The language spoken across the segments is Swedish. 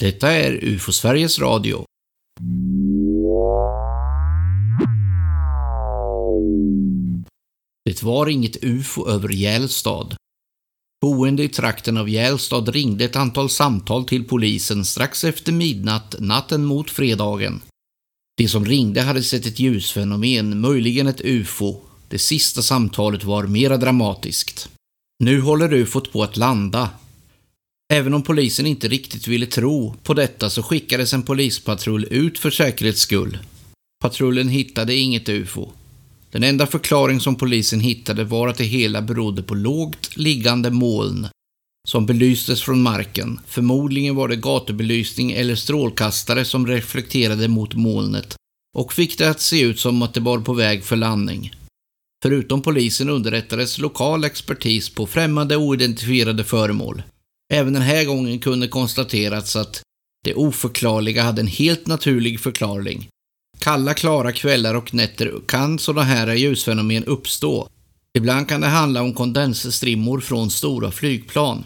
Detta är UFO Sveriges Radio. Det var inget UFO över Gälstad. Boende i trakten av Gälstad ringde ett antal samtal till polisen strax efter midnatt natten mot fredagen. De som ringde hade sett ett ljusfenomen, möjligen ett UFO. Det sista samtalet var mera dramatiskt. Nu håller UFOt på att landa. Även om polisen inte riktigt ville tro på detta så skickades en polispatrull ut för säkerhets skull. Patrullen hittade inget UFO. Den enda förklaring som polisen hittade var att det hela berodde på lågt liggande moln som belystes från marken. Förmodligen var det gatubelysning eller strålkastare som reflekterade mot molnet och fick det att se ut som att det var på väg för landning. Förutom polisen underrättades lokal expertis på främmande oidentifierade föremål. Även den här gången kunde konstaterats att det oförklarliga hade en helt naturlig förklaring. Kalla, klara kvällar och nätter kan sådana här ljusfenomen uppstå. Ibland kan det handla om kondensstrimmor från stora flygplan.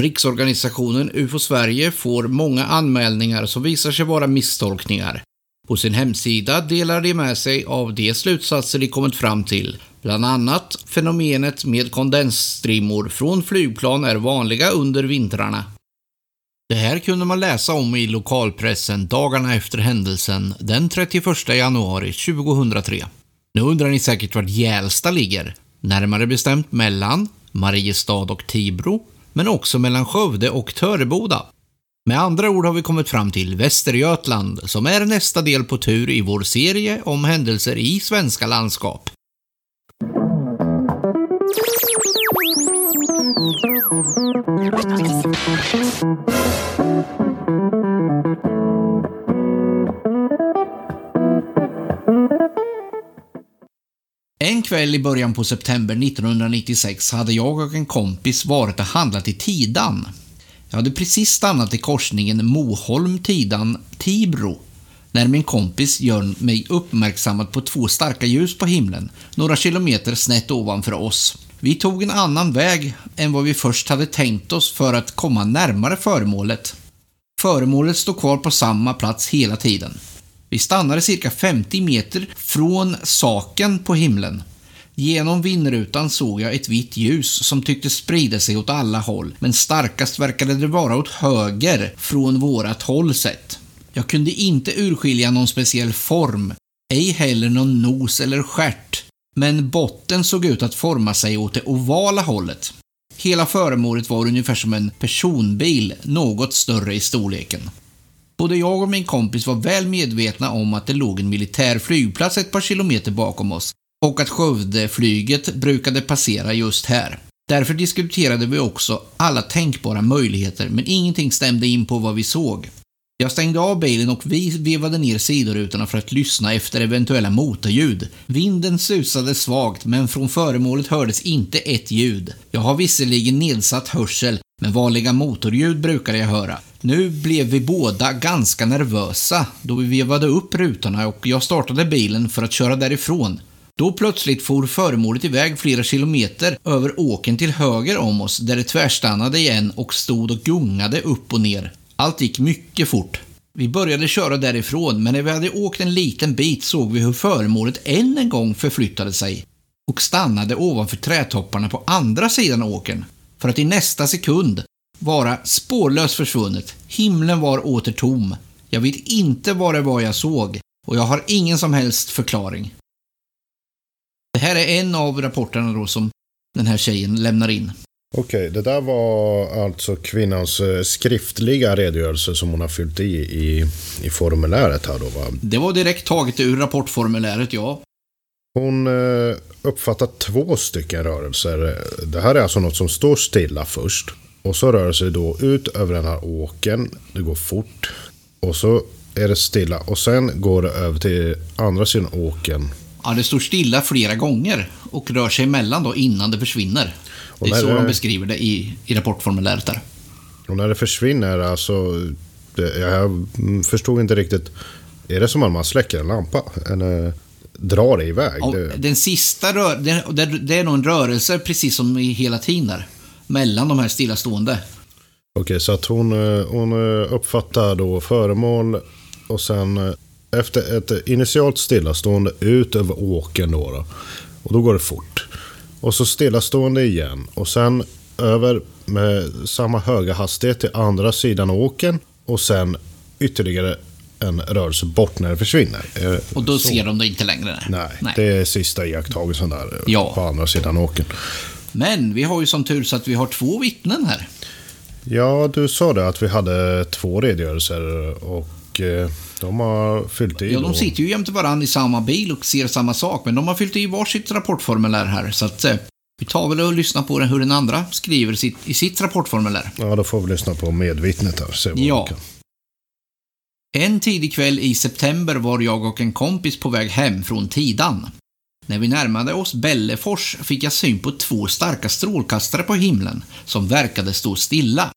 Riksorganisationen UFO Sverige får många anmälningar som visar sig vara misstolkningar. På sin hemsida delar de med sig av de slutsatser de kommit fram till. Bland annat fenomenet med kondensstrimmor från flygplan är vanliga under vintrarna. Det här kunde man läsa om i lokalpressen dagarna efter händelsen den 31 januari 2003. Nu undrar ni säkert vart Gälsta ligger. Närmare bestämt mellan Mariestad och Tibro, men också mellan Skövde och Töreboda. Med andra ord har vi kommit fram till Västergötland, som är nästa del på tur i vår serie om händelser i svenska landskap. En kväll i början på september 1996 hade jag och en kompis varit och handlat i Tidan. Jag hade precis stannat i korsningen Moholm-Tidan-Tibro när min kompis gör mig uppmärksammad på två starka ljus på himlen, några kilometer snett ovanför oss. Vi tog en annan väg än vad vi först hade tänkt oss för att komma närmare föremålet. Föremålet stod kvar på samma plats hela tiden. Vi stannade cirka 50 meter från saken på himlen. Genom vindrutan såg jag ett vitt ljus som tycktes sprida sig åt alla håll, men starkast verkade det vara åt höger från vårat håll sett. Jag kunde inte urskilja någon speciell form, ej heller någon nos eller stjärt, men botten såg ut att forma sig åt det ovala hållet. Hela föremålet var ungefär som en personbil, något större i storleken. Både jag och min kompis var väl medvetna om att det låg en militär flygplats ett par kilometer bakom oss och att Skövdeflyget brukade passera just här. Därför diskuterade vi också alla tänkbara möjligheter, men ingenting stämde in på vad vi såg. Jag stängde av bilen och vi vevade ner sidorutorna för att lyssna efter eventuella motorljud. Vinden susade svagt, men från föremålet hördes inte ett ljud. Jag har visserligen nedsatt hörsel, men vanliga motorljud brukade jag höra. Nu blev vi båda ganska nervösa då vi vevade upp rutorna och jag startade bilen för att köra därifrån. Då plötsligt for föremålet iväg flera kilometer över åken till höger om oss där det tvärstannade igen och stod och gungade upp och ner. Allt gick mycket fort. Vi började köra därifrån, men när vi hade åkt en liten bit såg vi hur föremålet än en gång förflyttade sig och stannade ovanför trädtopparna på andra sidan åkern, för att i nästa sekund vara spårlöst försvunnet. Himlen var åter tom. Jag vet inte vad det var jag såg och jag har ingen som helst förklaring. Det här är en av rapporterna då som den här tjejen lämnar in. Okej, det där var alltså kvinnans eh, skriftliga redogörelse som hon har fyllt i i, i formuläret här då va? Det var direkt taget ur rapportformuläret, ja. Hon eh, uppfattar två stycken rörelser. Det här är alltså något som står stilla först. Och så rör det sig då ut över den här åken. Det går fort. Och så är det stilla. Och sen går det över till andra sidan åken. Ja, det står stilla flera gånger och rör sig emellan då innan det försvinner. Det är så när de det- beskriver det i, i rapportformuläret där. Och när det försvinner, alltså... Det, jag förstod inte riktigt. Är det som om man släcker en lampa? Eller drar det iväg? Ja, Det, den sista rör, det, det, det är nog en rörelse precis som i hela tiden där. Mellan de här stillastående. Okej, så att hon, eh, hon eh, uppfattar då föremål och sen eh, efter ett initialt stillastående ut över åken då, då. Och då går det fort. Och så stillastående igen. Och sen över med samma höga hastighet till andra sidan åken. Och sen ytterligare en rörelse bort när det försvinner. Och då så. ser de det inte längre. Nej, det är sista iakttagelsen där Ja. på andra sidan åken. Men vi har ju som tur så att vi har två vittnen här. Ja, du sa det att vi hade två redogörelser och eh, de har fyllt i Ja, de sitter ju jämte varandra i samma bil och ser samma sak, men de har fyllt i varsitt rapportformulär här, så att eh, vi tar väl och lyssnar på hur den andra skriver sitt, i sitt rapportformulär. Ja, då får vi lyssna på medvittnet här. Se vad Ja. kan. En tidig kväll i september var jag och en kompis på väg hem från Tidan. När vi närmade oss Bällefors fick jag syn på två starka strålkastare på himlen som verkade stå stilla.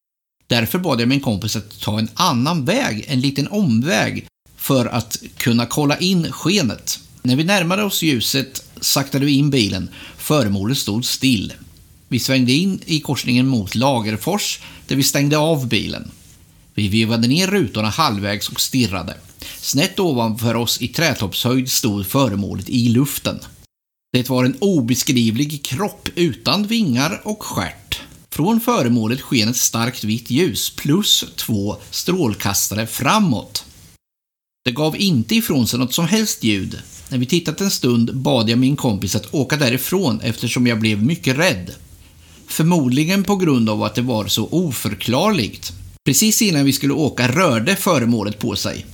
Därför bad jag min kompis att ta en annan väg, en liten omväg, för att kunna kolla in skenet. När vi närmade oss ljuset saktade vi in bilen. Föremålet stod still. Vi svängde in i korsningen mot Lagerfors, där vi stängde av bilen. Vi vevade ner rutorna halvvägs och stirrade. Snett ovanför oss i trätoppshöjd stod föremålet i luften. Det var en obeskrivlig kropp utan vingar och stjärt. Från föremålet sken ett starkt vitt ljus plus två strålkastare framåt. Det gav inte ifrån sig något som helst ljud. När vi tittat en stund bad jag min kompis att åka därifrån eftersom jag blev mycket rädd. Förmodligen på grund av att det var så oförklarligt. Precis innan vi skulle åka rörde föremålet på sig.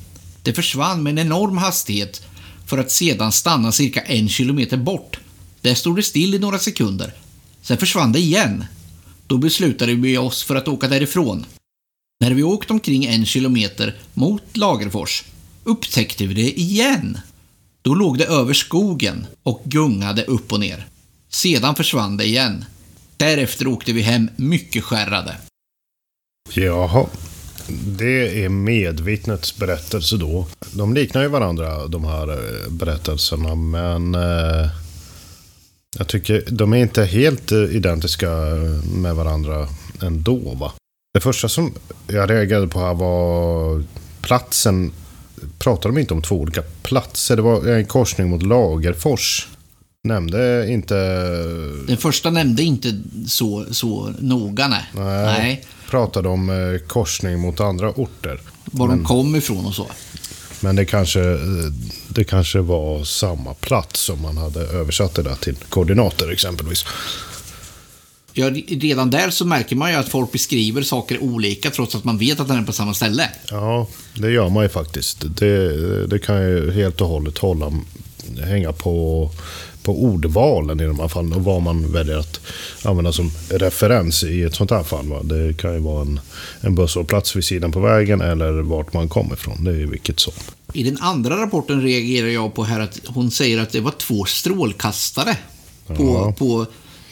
Det försvann med en enorm hastighet för att sedan stanna cirka en kilometer bort. Där stod det still i några sekunder. Sen försvann det igen. Då beslutade vi oss för att åka därifrån. När vi åkt omkring en kilometer mot Lagerfors upptäckte vi det igen. Då låg det över skogen och gungade upp och ner. Sedan försvann det igen. Därefter åkte vi hem mycket skärrade. Jaha. Det är medvittnets berättelse då. De liknar ju varandra, de här eh, berättelserna, men eh, jag tycker de är inte helt eh, identiska med varandra ändå. Va? Det första som jag reagerade på här var platsen. Pratade de inte om två olika platser? Det var en korsning mot Lagerfors. Nämnde inte... Den första nämnde inte så, så noga, nej. Nej. Pratade om eh, korsning mot andra orter. Var de kom ifrån och så. Men det kanske, det kanske var samma plats som man hade översatt det där till koordinater exempelvis. Ja, redan där så märker man ju att folk beskriver saker olika trots att man vet att den är på samma ställe. Ja, det gör man ju faktiskt. Det, det kan ju helt och hållet hålla, hänga på, på ordvalen i de här fallen och vad man väljer att använda som referens i ett sånt här fall. Va? Det kan ju vara en, en busshållplats vid sidan på vägen eller vart man kommer ifrån. Det är ju vilket som. I den andra rapporten reagerar jag på här att hon säger att det var två strålkastare på, Ja. på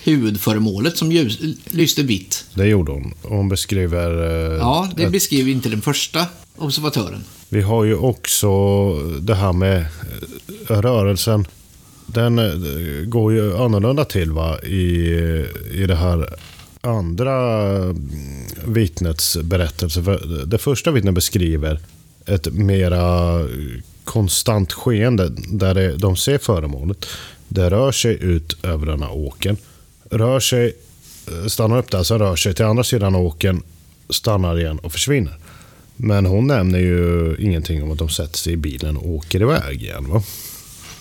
huvudföremålet som ljus, lyste vitt. Det gjorde hon. Hon beskriver... eh, Ja, det ett- beskriver inte den första observatören. Vi har ju också det här med eh, rörelsen. Den eh, går ju annorlunda till va? I, i det här andra mm, vittnets berättelse. Det första vittnet beskriver ett mera konstant skeende där det, de ser föremålet. Det rör sig ut över den här åken. Rör sig, stannar upp där, sen rör sig till andra sidan åken, stannar igen och försvinner. Men hon nämner ju ingenting om att de sätter sig i bilen och åker iväg igen va?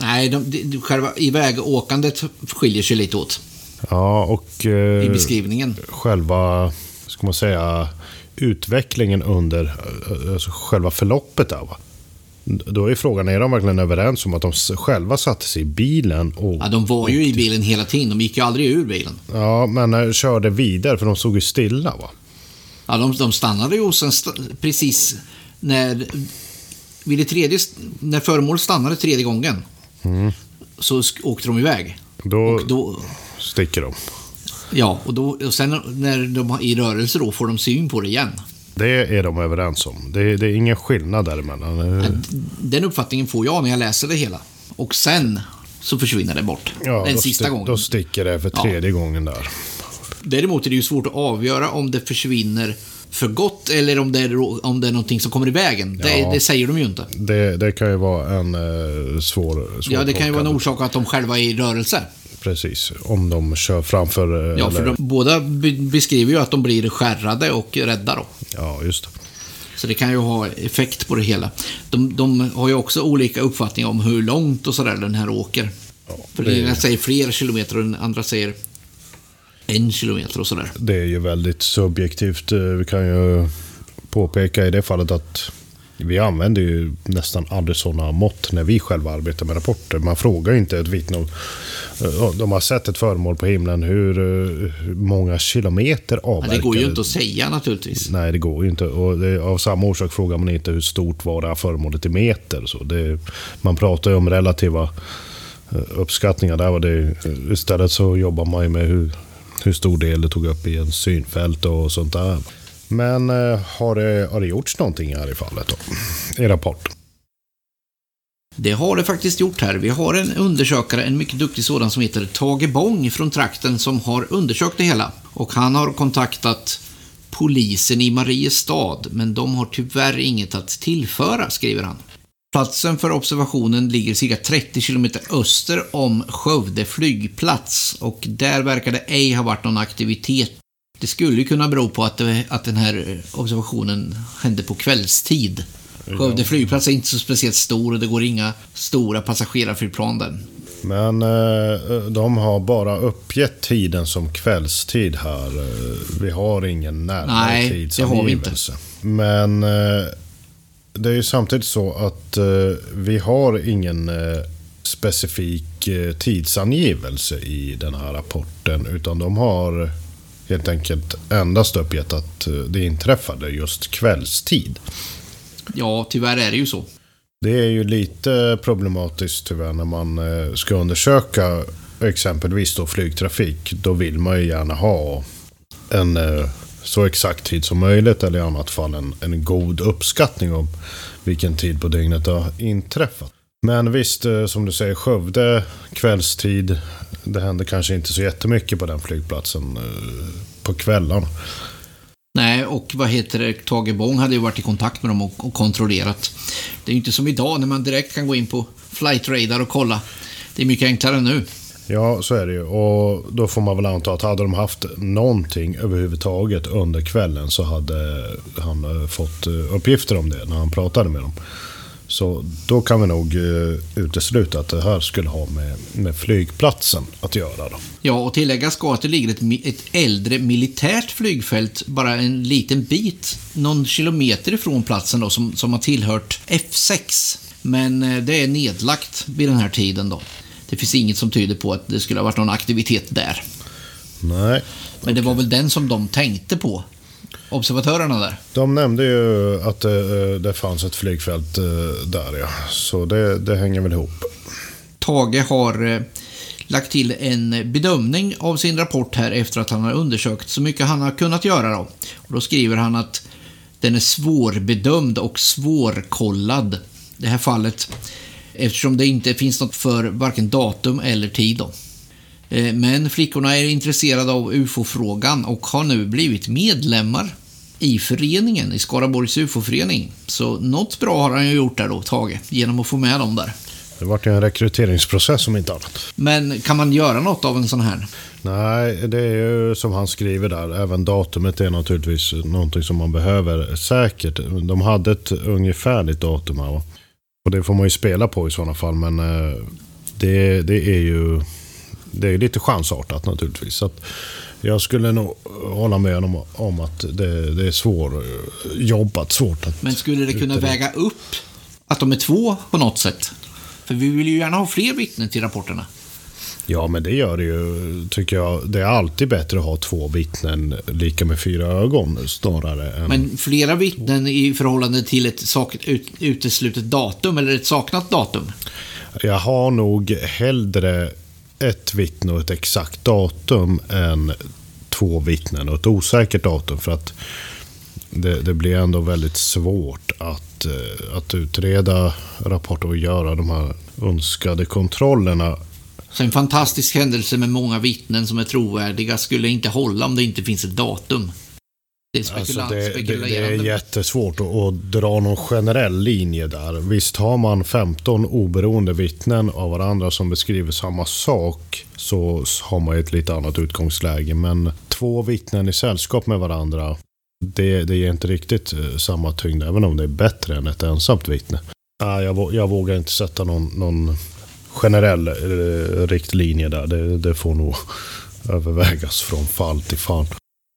Nej, de, de, själva ivägåkandet skiljer sig lite åt Ja, och i eh, beskrivningen. själva, ska man säga, utvecklingen under eh, alltså själva förloppet där va? Då är frågan, är de verkligen överens om att de själva satte sig i bilen och... Ja, de var ju i bilen hela tiden. De gick ju aldrig ur bilen. Ja, men eh, körde vidare för de stod ju stilla va? Ja, de, de stannade ju och sen st precis när... Vid det tredje... När föremålet stannade tredje gången så sk- åkte de iväg. Då, Och då... sticker de. Ja, och, då, och sen när de är i rörelse då får de syn på det igen. Det är de överens om. Det, det är ingen skillnad däremellan. Den uppfattningen får jag när jag läser det hela. Och sen så försvinner det bort. Ja, Den sista gången. Då sticker det för Ja. tredje gången där. Däremot är det ju svårt att avgöra om det försvinner för gott eller om det är, om det är någonting som kommer i vägen. Det, Ja. det säger de ju inte. Det, det kan ju vara en eh, svår, svår Ja, det kan ju vara en orsak att de själva är i rörelse. Precis, om de kör framför... eh, Ja, för de, båda be- beskriver ju att de blir skärrade och rädda då. Ja, just det. Så det kan ju ha effekt på det hela. De, de har ju också olika uppfattningar om hur långt och sådär den här åker. Ja, För det- ena säger fler kilometer och den andra säger en kilometer och sådär. Det är ju väldigt subjektivt. Eh, Vi kan ju påpeka i det fallet att vi använder ju nästan aldrig sådana mått när vi själva arbetar med rapporter. Man frågar ju inte ett vittne om eh, de har sett ett föremål på himlen. Hur, eh, många kilometer Men avverkar det går ju inte att säga naturligtvis. Nej, det går ju inte. Och det, av samma orsak frågar man inte hur stort var det här föremålet i meter. Så det, man pratar ju om relativa eh, uppskattningar. Där var det, istället så jobbar man ju med hur, hur stor del det tog upp i en synfält och sånt där. Men eh, har, det, har det gjorts någonting här i fallet då? I rapport? Det har det faktiskt gjort här. Vi har en undersökare, en mycket duktig sådan som heter Tage Bång från trakten som har undersökt det hela. Och han har kontaktat polisen i Mariestad, men de har tyvärr inget att tillföra, skriver han. Platsen för observationen ligger cirka 30 kilometer öster om Skövde flygplats och där verkar det ej ha varit någon aktivitet. Det skulle ju kunna bero på att, det, att den här observationen hände på kvällstid. Skövde flygplats är inte så speciellt stor och det går inga stora passagerarflygplan där. Men eh, de har bara uppgett tiden som kvällstid här. Eh, Vi har ingen närmare Nej, tidsangivelse. Men eh, det är ju samtidigt så att eh, vi har ingen eh, specifik eh, tidsangivelse i den här rapporten. Utan de har helt enkelt endast uppgett att eh, det inträffade just kvällstid. Ja, tyvärr är det ju så. Det är ju lite problematiskt tyvärr när man eh, ska undersöka exempelvis då flygtrafik. Då vill man ju gärna ha en eh, så exakt tid som möjligt eller i annat fall en, en god uppskattning om vilken tid på dygnet det har inträffat. Men visst, eh, som du säger, Skövde kvällstid. Det händer kanske inte så jättemycket på den flygplatsen eh, på kvällarna. Nej, och vad heter det, Tage Bång hade ju varit i kontakt med dem och, och kontrollerat. Det är ju inte som idag när man direkt kan gå in på Flight Radar och kolla. Det är mycket enklare nu. Ja, så är det ju. Och då får man väl anta att hade de haft någonting överhuvudtaget under kvällen så hade han eh, fått uppgifter om det när han pratade med dem. Så då kan vi nog eh, utesluta att det här skulle ha med, med flygplatsen att göra. Då. Ja, och tillägga ska att det ligger ett, ett äldre militärt flygfält bara en liten bit, någon kilometer ifrån platsen då, som, som har tillhört F6. Men eh, det är nedlagt vid den här tiden då. Det finns inget som tyder på att det skulle ha varit någon aktivitet där. Nej, Men det var väl den som de tänkte på, observatörerna där. de nämnde ju att det, eh, det fanns ett flygfält eh, där ja. Så det, det hänger väl ihop. Tage har eh, lagt till en bedömning av sin rapport här efter att han har undersökt så mycket han har kunnat göra. Då, och då skriver han att den är svårbedömd och svårkollad. Det här fallet eftersom det inte finns något för varken datum eller tid. Då. Men flickorna är intresserade av UFO-frågan och har nu blivit medlemmar i föreningen, i Skaraborgs UFO-förening. Så något bra har han ju gjort där då, Tage, genom att få med dem där. Det vart ju en rekryteringsprocess om inte annat. Men kan man göra något av en sån här? Nej, det är ju som han skriver där. Även datumet är naturligtvis någonting som man behöver säkert. De hade ett ungefärligt datum här va? Och det får man ju spela på i sådana fall. Men eh, det, det är ju det är lite chansartat naturligtvis. Så att jag skulle nog hålla med om, om att det, det är svårjobbat. Svårt att Men skulle det kunna väga upp att de är två på något sätt? För vi vill ju gärna ha fler vittnen till rapporterna. Ja, men det gör det ju, tycker jag. Det är alltid bättre att ha två vittnen lika med fyra ögon snarare än... Men flera vittnen i förhållande till ett sak, ut, uteslutet datum eller ett saknat datum. Jag har nog hellre ett vittne och ett exakt datum än två vittnen och ett osäkert datum. För att det, det blir ändå väldigt svårt att, eh, att utreda rapporter och göra de här önskade kontrollerna. Så en fantastisk händelse med många vittnen som är trovärdiga skulle inte hålla om det inte finns ett datum. Det är Alltså spekulant, det, det, det är jättesvårt att, att dra någon generell linje där. Visst har man 15 oberoende vittnen av varandra som beskriver samma sak så har man ett lite annat utgångsläge. Men två vittnen i sällskap med varandra, det, det ger inte riktigt eh, samma tyngd, även om det är bättre än ett ensamt vittne. Jag, jag vågar inte sätta någon, någon generell eh, riktlinje där. Det, det får nog övervägas från fall till fall.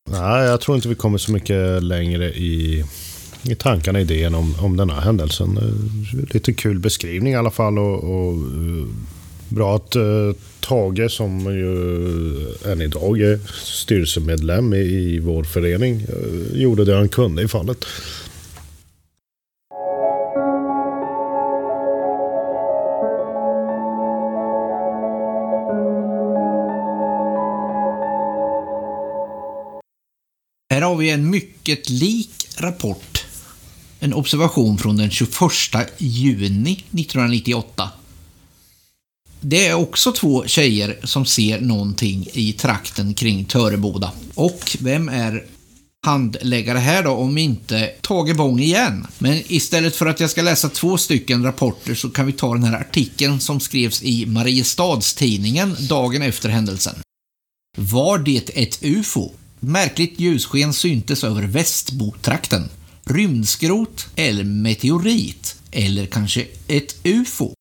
Nej, jag tror inte vi kommer så mycket längre i, i tankarna, idén om, om den här händelsen. Eh, lite kul beskrivning i alla fall och, och eh, bra att eh, Tage som ju än idag är styrelsemedlem i, i vår förening eh, gjorde det han kunde i fallet. Har vi en mycket lik rapport. En observation från den 21 juni 1998. Det är också två tjejer som ser någonting i trakten kring Töreboda. Och vem är handläggare här då om inte Tage Bång igen? Men istället för att jag ska läsa två stycken rapporter så kan vi ta den här artikeln som skrevs i Mariestadstidningen dagen efter händelsen. Var det ett UFO? Märkligt ljussken syntes över Västbotrakten. Rymdskrot eller meteorit? Eller kanske ett UFO?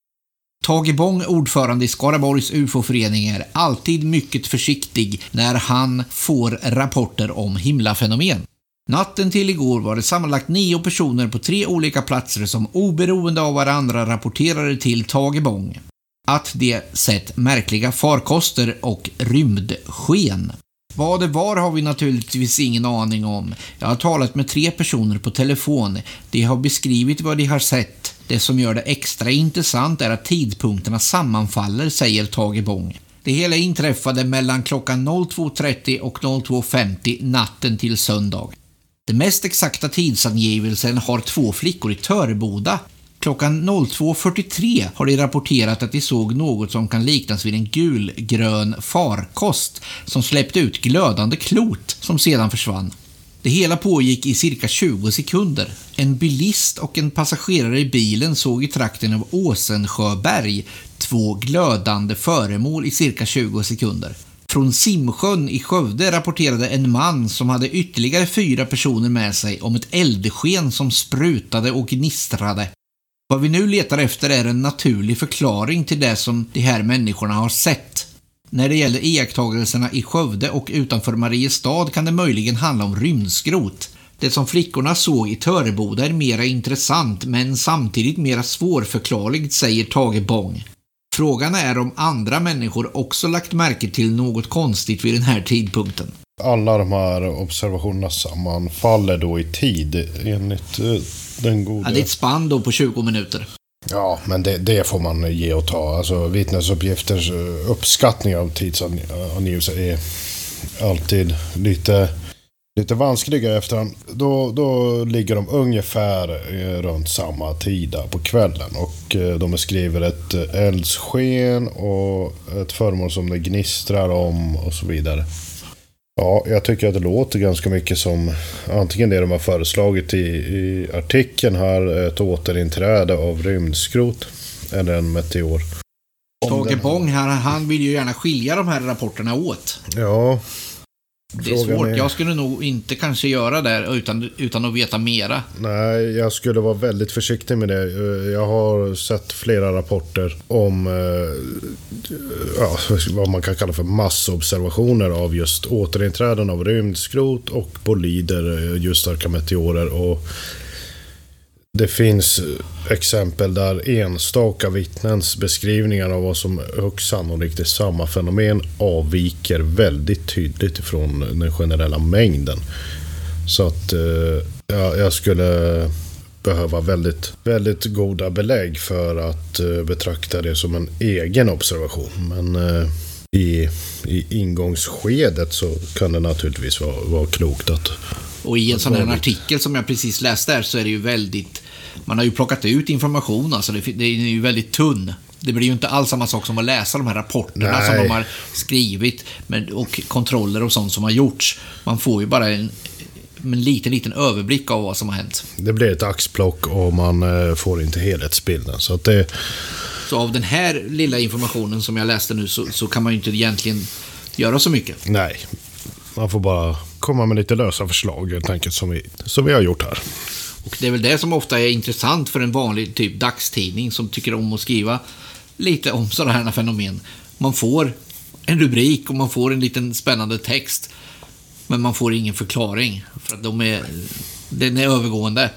Tage Bång, ordförande i Skaraborgs UFO-förening, är alltid mycket försiktig när han får rapporter om himlafenomen. Natten till igår var det sammanlagt nio personer på tre olika platser som oberoende av varandra rapporterade till Tage Bång att de sett märkliga farkoster och rymdsken. Vad det var har vi naturligtvis ingen aning om. Jag har talat med tre personer på telefon. De har beskrivit vad de har sett. Det som gör det extra intressant är att tidpunkterna sammanfaller, säger Tage Bång. Det hela inträffade mellan klockan 02.30 och 02.50 natten till söndag. Den mest exakta tidsangivelsen har två flickor i Töreboda. Klockan 02.43 har de rapporterat att de såg något som kan liknas vid en gulgrön farkost som släppte ut glödande klot som sedan försvann. Det hela pågick i cirka 20 sekunder. En bilist och en passagerare i bilen såg i trakten av Åsensjöberg två glödande föremål i cirka 20 sekunder. Från Simsjön i Skövde rapporterade en man som hade ytterligare fyra personer med sig om ett eldsken som sprutade och gnistrade. Vad vi nu letar efter är en naturlig förklaring till det som de här människorna har sett. När det gäller iakttagelserna i Skövde och utanför Mariestad kan det möjligen handla om rymdskrot. Det som flickorna såg i Töreboda är mera intressant men samtidigt mera svårförklarligt, säger Tage Bång. Frågan är om andra människor också lagt märke till något konstigt vid den här tidpunkten. Alla de här observationerna sammanfaller då i tid enligt eh, den goda... Ja, det är ett spann då på 20 minuter. Ja, men det, det får man ge och ta. Alltså vittnesuppgifters eh, uppskattning av tidsangivelser är alltid lite, lite vanskliga efterhand. Då, då ligger de ungefär eh, runt samma tid på kvällen. Och de beskriver ett eldsken och ett föremål som det gnistrar om och så vidare. Ja, jag tycker att det låter ganska mycket som antingen det de har föreslagit i, i artikeln här, ett återinträde av rymdskrot, eller en meteor. Tage Bång här, han vill ju gärna skilja de här rapporterna åt. Ja, Det är svårt. är- Jag skulle nog inte kanske göra det utan, utan att veta mera. nej, jag skulle vara väldigt försiktig med det. Eh, Jag har sett flera rapporter om eh, ja, vad man kan kalla för massobservationer av just återinträden av rymdskrot och bolider, eh, ljusstarka meteorer. Och det finns eh, exempel där enstaka vittnens beskrivningar av vad som högst sannolikt är samma fenomen avviker väldigt tydligt från den generella mängden. Så att eh, ja, jag skulle behöva väldigt, väldigt goda belägg för att eh, betrakta det som en egen observation. Men eh, i, i ingångsskedet så kan det naturligtvis vara, vara klokt att... Och i en sån här artikel som jag precis läste där så är det ju väldigt... Man har ju plockat ut information, alltså det, det är ju väldigt tunn. Det blir ju inte alls samma sak som att läsa de här rapporterna som Nej. de har skrivit men, och kontroller och sånt som har gjorts. Man får ju bara en en liten, liten överblick av vad som har hänt. Det blir ett axplock och man eh, får inte helhetsbilden. Så att det... Så av den här lilla informationen som jag läste nu så, så kan man ju inte egentligen göra så mycket. Nej, man får bara komma med lite lösa förslag helt enkelt som vi, som vi har gjort här. Och det är väl det som ofta är intressant för en vanlig typ dagstidning som tycker om att skriva lite om sådana här fenomen. Man får en rubrik och man får en liten spännande text. Men man får ingen förklaring. För att de är, den är övergående.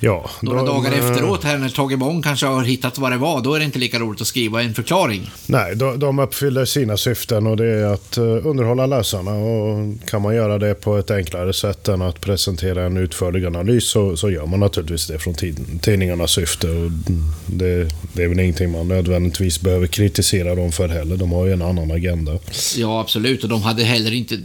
Ja, Några då- dagar efteråt, här när Tage Bong kanske har hittat vad det var, då är det inte lika roligt att skriva en förklaring. Nej, de, de uppfyller sina syften och det är att eh, underhålla läsarna. Och kan man göra det på ett enklare sätt än att presentera en utförlig analys så, så gör man naturligtvis det från tid, tidningarnas syfte. Och det, det är väl ingenting man nödvändigtvis behöver kritisera dem för heller. De har ju en annan agenda. Ja, absolut. Och de hade heller inte...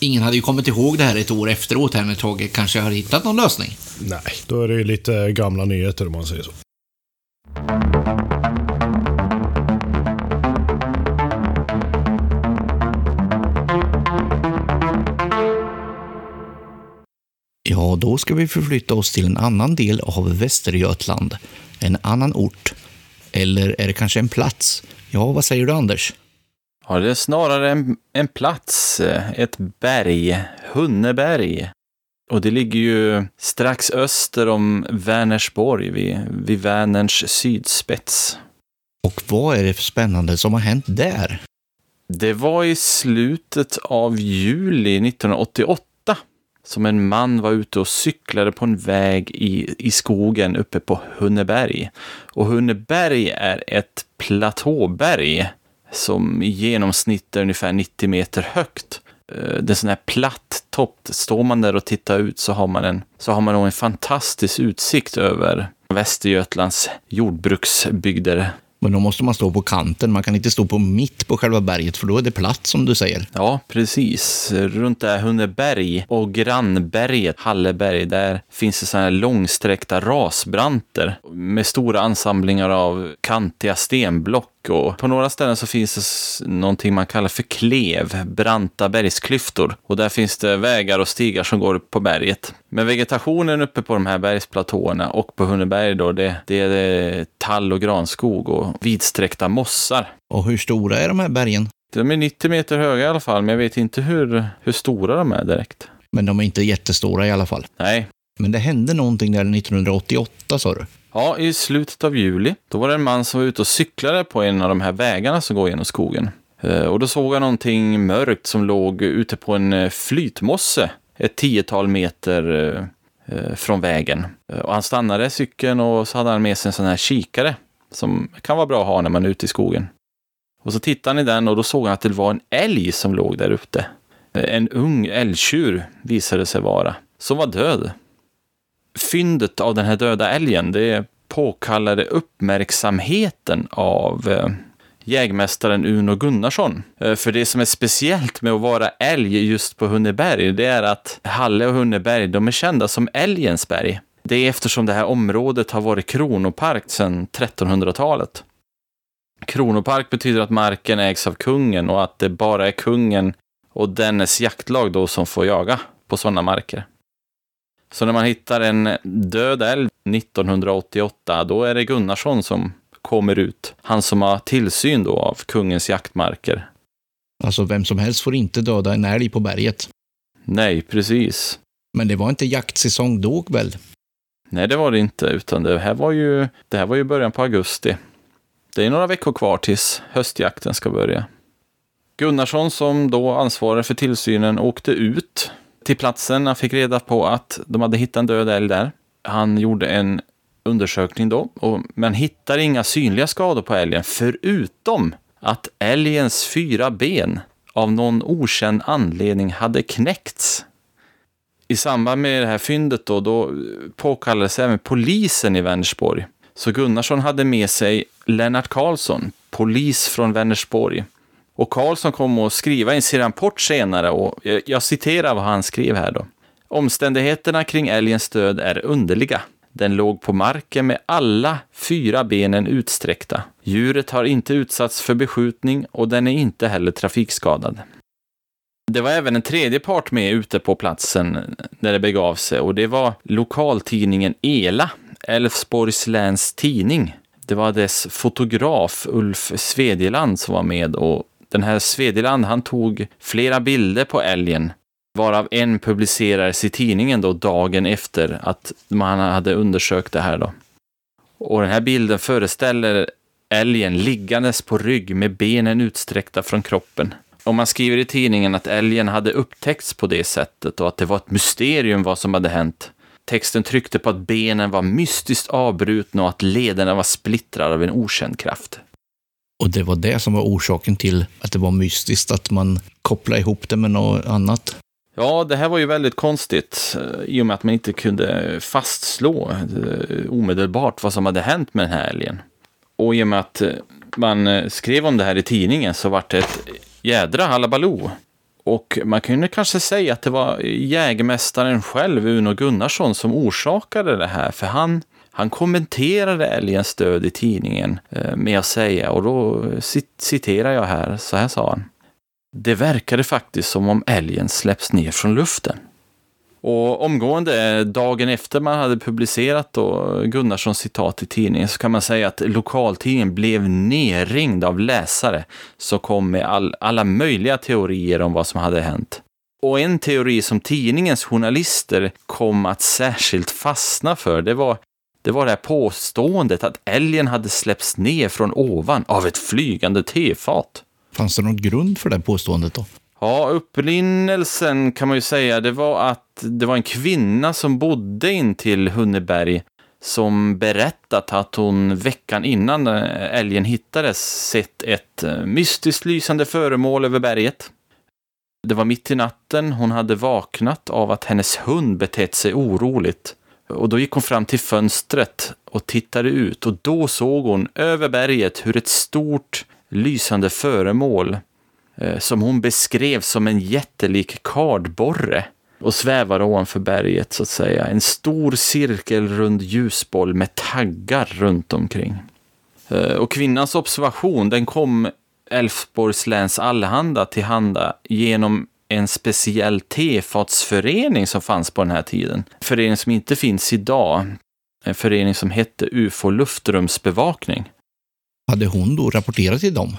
Ingen hade ju kommit ihåg det här ett år efteråt, här när Tage kanske har hittat någon lösning. Nej, då är det ju lite gamla nyheter om man säger så. Ja, då ska vi förflytta oss till en annan del av Västergötland. En annan ort. Eller är det kanske en plats? Ja, vad säger du Anders? Ja, det är snarare en, en plats, ett berg, Hunneberg. Och det ligger ju strax öster om Vänersborg, vid, vid Vänerns sydspets. Och vad är det för spännande som har hänt där? Det var i slutet av juli 1988 som en man var ute och cyklade på en väg i, i skogen uppe på Hunneberg. Och Hunneberg är ett platåberg som i genomsnitt är ungefär 90 meter högt. Eh, Det är sån här platt topp. Står man där och tittar ut så har man en, så har man nog en fantastisk utsikt över Västergötlands jordbruksbygder. Men då måste man stå på kanten, man kan inte stå på mitt på själva berget för då är det platt som du säger. Ja, precis. Runt där Hunneberg och grannberget Halleberg, där finns det sådana här långsträckta rasbranter med stora ansamlingar av kantiga stenblock. Och på några ställen så finns det någonting man kallar för klev, branta bergsklyftor. Och där finns det vägar och stigar som går upp på berget. Men vegetationen uppe på de här bergsplatåerna och på Hunneberg då, det, det är tall och granskog och vidsträckta mossar. Och hur stora är de här bergen? De är 90 meter höga i alla fall, men jag vet inte hur, hur stora de är direkt. Men de är inte jättestora i alla fall. Nej. Men det hände någonting där 1988 sa du? Ja, i slutet av juli, då var det en man som var ute och cyklade på en av de här vägarna som går genom skogen. Eh, och då såg han någonting mörkt som låg ute på en eh, flytmosse ett tiotal meter eh, från vägen. Och han stannade cykeln och så hade han med sig en sån här kikare som kan vara bra att ha när man är ute i skogen. Och så tittade han i den och då såg han att det var en älg som låg där ute. En ung älgtjur visade det sig vara, som var död. Fyndet av den här döda älgen, det påkallade uppmärksamheten av eh, jägmästaren Uno Gunnarsson. Eh, för det som är speciellt med att vara älg just på Hunneberg, det är att Halle och Hunneberg, de är kända som älgens berg. Det är eftersom det här området har varit kronopark sedan 1300-talet. Kronopark betyder att marken ägs av kungen och att det bara är kungen och dennes jaktlag då som får jaga på sådana marker. Så när man hittar en död älg 1988, då är det Gunnarsson som kommer ut. Han som har tillsyn då av kungens jaktmarker. Alltså vem som helst får inte döda en älg på berget. Nej, precis. Men det var inte jaktsäsong då väl? Nej, det var det inte, utan det här var ju, det här var ju början på augusti. Det är några veckor kvar tills höstjakten ska börja. Gunnarsson, som då ansvarade för tillsynen, åkte ut till platsen. Han fick reda på att de hade hittat en död älg där. Han gjorde en undersökning då, och, men hittar inga synliga skador på älgen, förutom att älgens fyra ben av någon okänd anledning hade knäckts. I samband med det här fyndet då, då påkallades även polisen i Vänersborg. Så Gunnarsson hade med sig Lennart Karlsson, polis från Vänersborg. Och Karlsson kom att skriva i sin rapport senare och jag, jag citerar vad han skrev här då. Omständigheterna kring älgens död är underliga. Den låg på marken med alla fyra benen utsträckta. Djuret har inte utsatts för beskjutning och den är inte heller trafikskadad. Det var även en tredje part med ute på platsen när det begav sig och det var lokaltidningen Ela, Älvsborgs läns tidning. Det var dess fotograf Ulf Svedjeland som var med och den här Svedjeland han tog flera bilder på älgen varav en publicerades i tidningen då dagen efter att man hade undersökt det här då. Och den här bilden föreställer älgen liggandes på rygg med benen utsträckta från kroppen. Och man skriver i tidningen att älgen hade upptäckts på det sättet och att det var ett mysterium vad som hade hänt. Texten tryckte på att benen var mystiskt avbrutna och att lederna var splittrade av en okänd kraft. Och det var det som var orsaken till att det var mystiskt, att man kopplade ihop det med något annat. Ja, det här var ju väldigt konstigt eh, i och med att man inte kunde fastslå eh, omedelbart vad som hade hänt med den här älgen. Och i och med att eh, man skrev om det här i tidningen så vart det ett jädra halabaloo. Och man kunde kanske säga att det var jägmästaren själv, Uno Gunnarsson, som orsakade det här. För han, han kommenterade älgens död i tidningen eh, med att säga, och då citerar jag här, så här sa han. Det verkade faktiskt som om älgen släpps ner från luften. Och omgående, eh, dagen efter man hade publicerat då Gunnarssons citat i tidningen, så kan man säga att lokaltidningen blev nerringd av läsare som kom med all, alla möjliga teorier om vad som hade hänt. Och en teori som tidningens journalister kom att särskilt fastna för, det var det var det här påståendet att älgen hade släppts ner från ovan av ett flygande tefat. Fanns det någon grund för det påståendet då? Ja, upprinnelsen kan man ju säga, det var att det var en kvinna som bodde in till Hunneberg som berättat att hon veckan innan älgen hittades sett ett eh, mystiskt lysande föremål över berget. Det var mitt i natten, hon hade vaknat av att hennes hund betett sig oroligt. Och då gick hon fram till fönstret och tittade ut och då såg hon över berget hur ett stort lysande föremål eh, som hon beskrev som en jättelik kardborre och svävar ovanför berget så att säga. En stor cirkelrund ljusboll med taggar runt omkring. Eh, och kvinnans observation den kom Älvsborgs läns allehanda tillhanda genom en speciell tefatsförening som fanns på den här tiden. Förening som inte finns idag. En förening som hette UFO luftrumsbevakning. Hade hon då rapporterat till dem?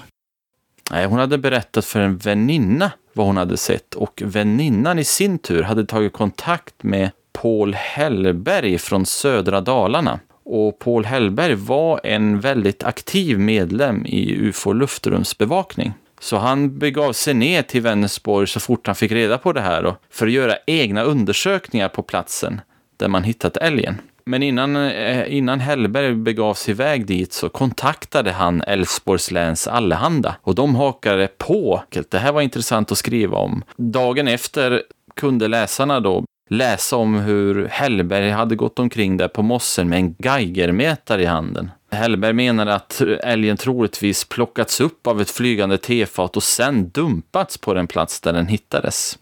Nej, hon hade berättat för en väninna vad hon hade sett och väninnan i sin tur hade tagit kontakt med Paul Hellberg från södra Dalarna. Och Paul Hellberg var en väldigt aktiv medlem i UFO luftrumsbevakning. Så han begav sig ner till Vänersborg så fort han fick reda på det här för att göra egna undersökningar på platsen där man hittat älgen. Men innan, eh, innan Hellberg begav sig iväg dit så kontaktade han Älvsborgs läns Allehanda och de hakade på. Det här var intressant att skriva om. Dagen efter kunde läsarna då läsa om hur Hellberg hade gått omkring där på mossen med en Geigermätare i handen. Hellberg menade att älgen troligtvis plockats upp av ett flygande tefat och sen dumpats på den plats där den hittades.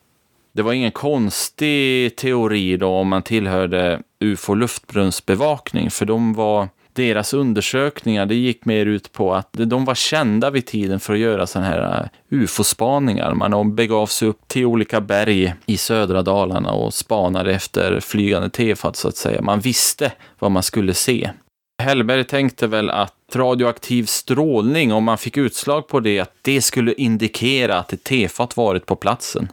Det var ingen konstig teori då om man tillhörde UFO luftbrunnsbevakning, för de var deras undersökningar, det gick mer ut på att de var kända vid tiden för att göra sådana här eh, ufo-spaningar. Man begav sig upp till olika berg i södra Dalarna och spanade efter flygande tefat så att säga. Man visste vad man skulle se. Hellberg tänkte väl att radioaktiv strålning, om man fick utslag på det, att det skulle indikera att ett tefat varit på platsen.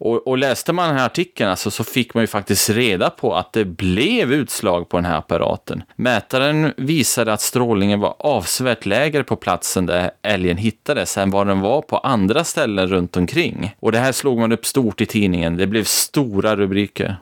Och, och, läste man den här artikeln alltså, så fick man ju faktiskt reda på att det blev utslag på den här apparaten. Mätaren visade att strålningen var avsevärt lägre på platsen där älgen hittades än vad den var på andra ställen runt omkring. Och det här slog man upp stort i tidningen. Det blev stora rubriker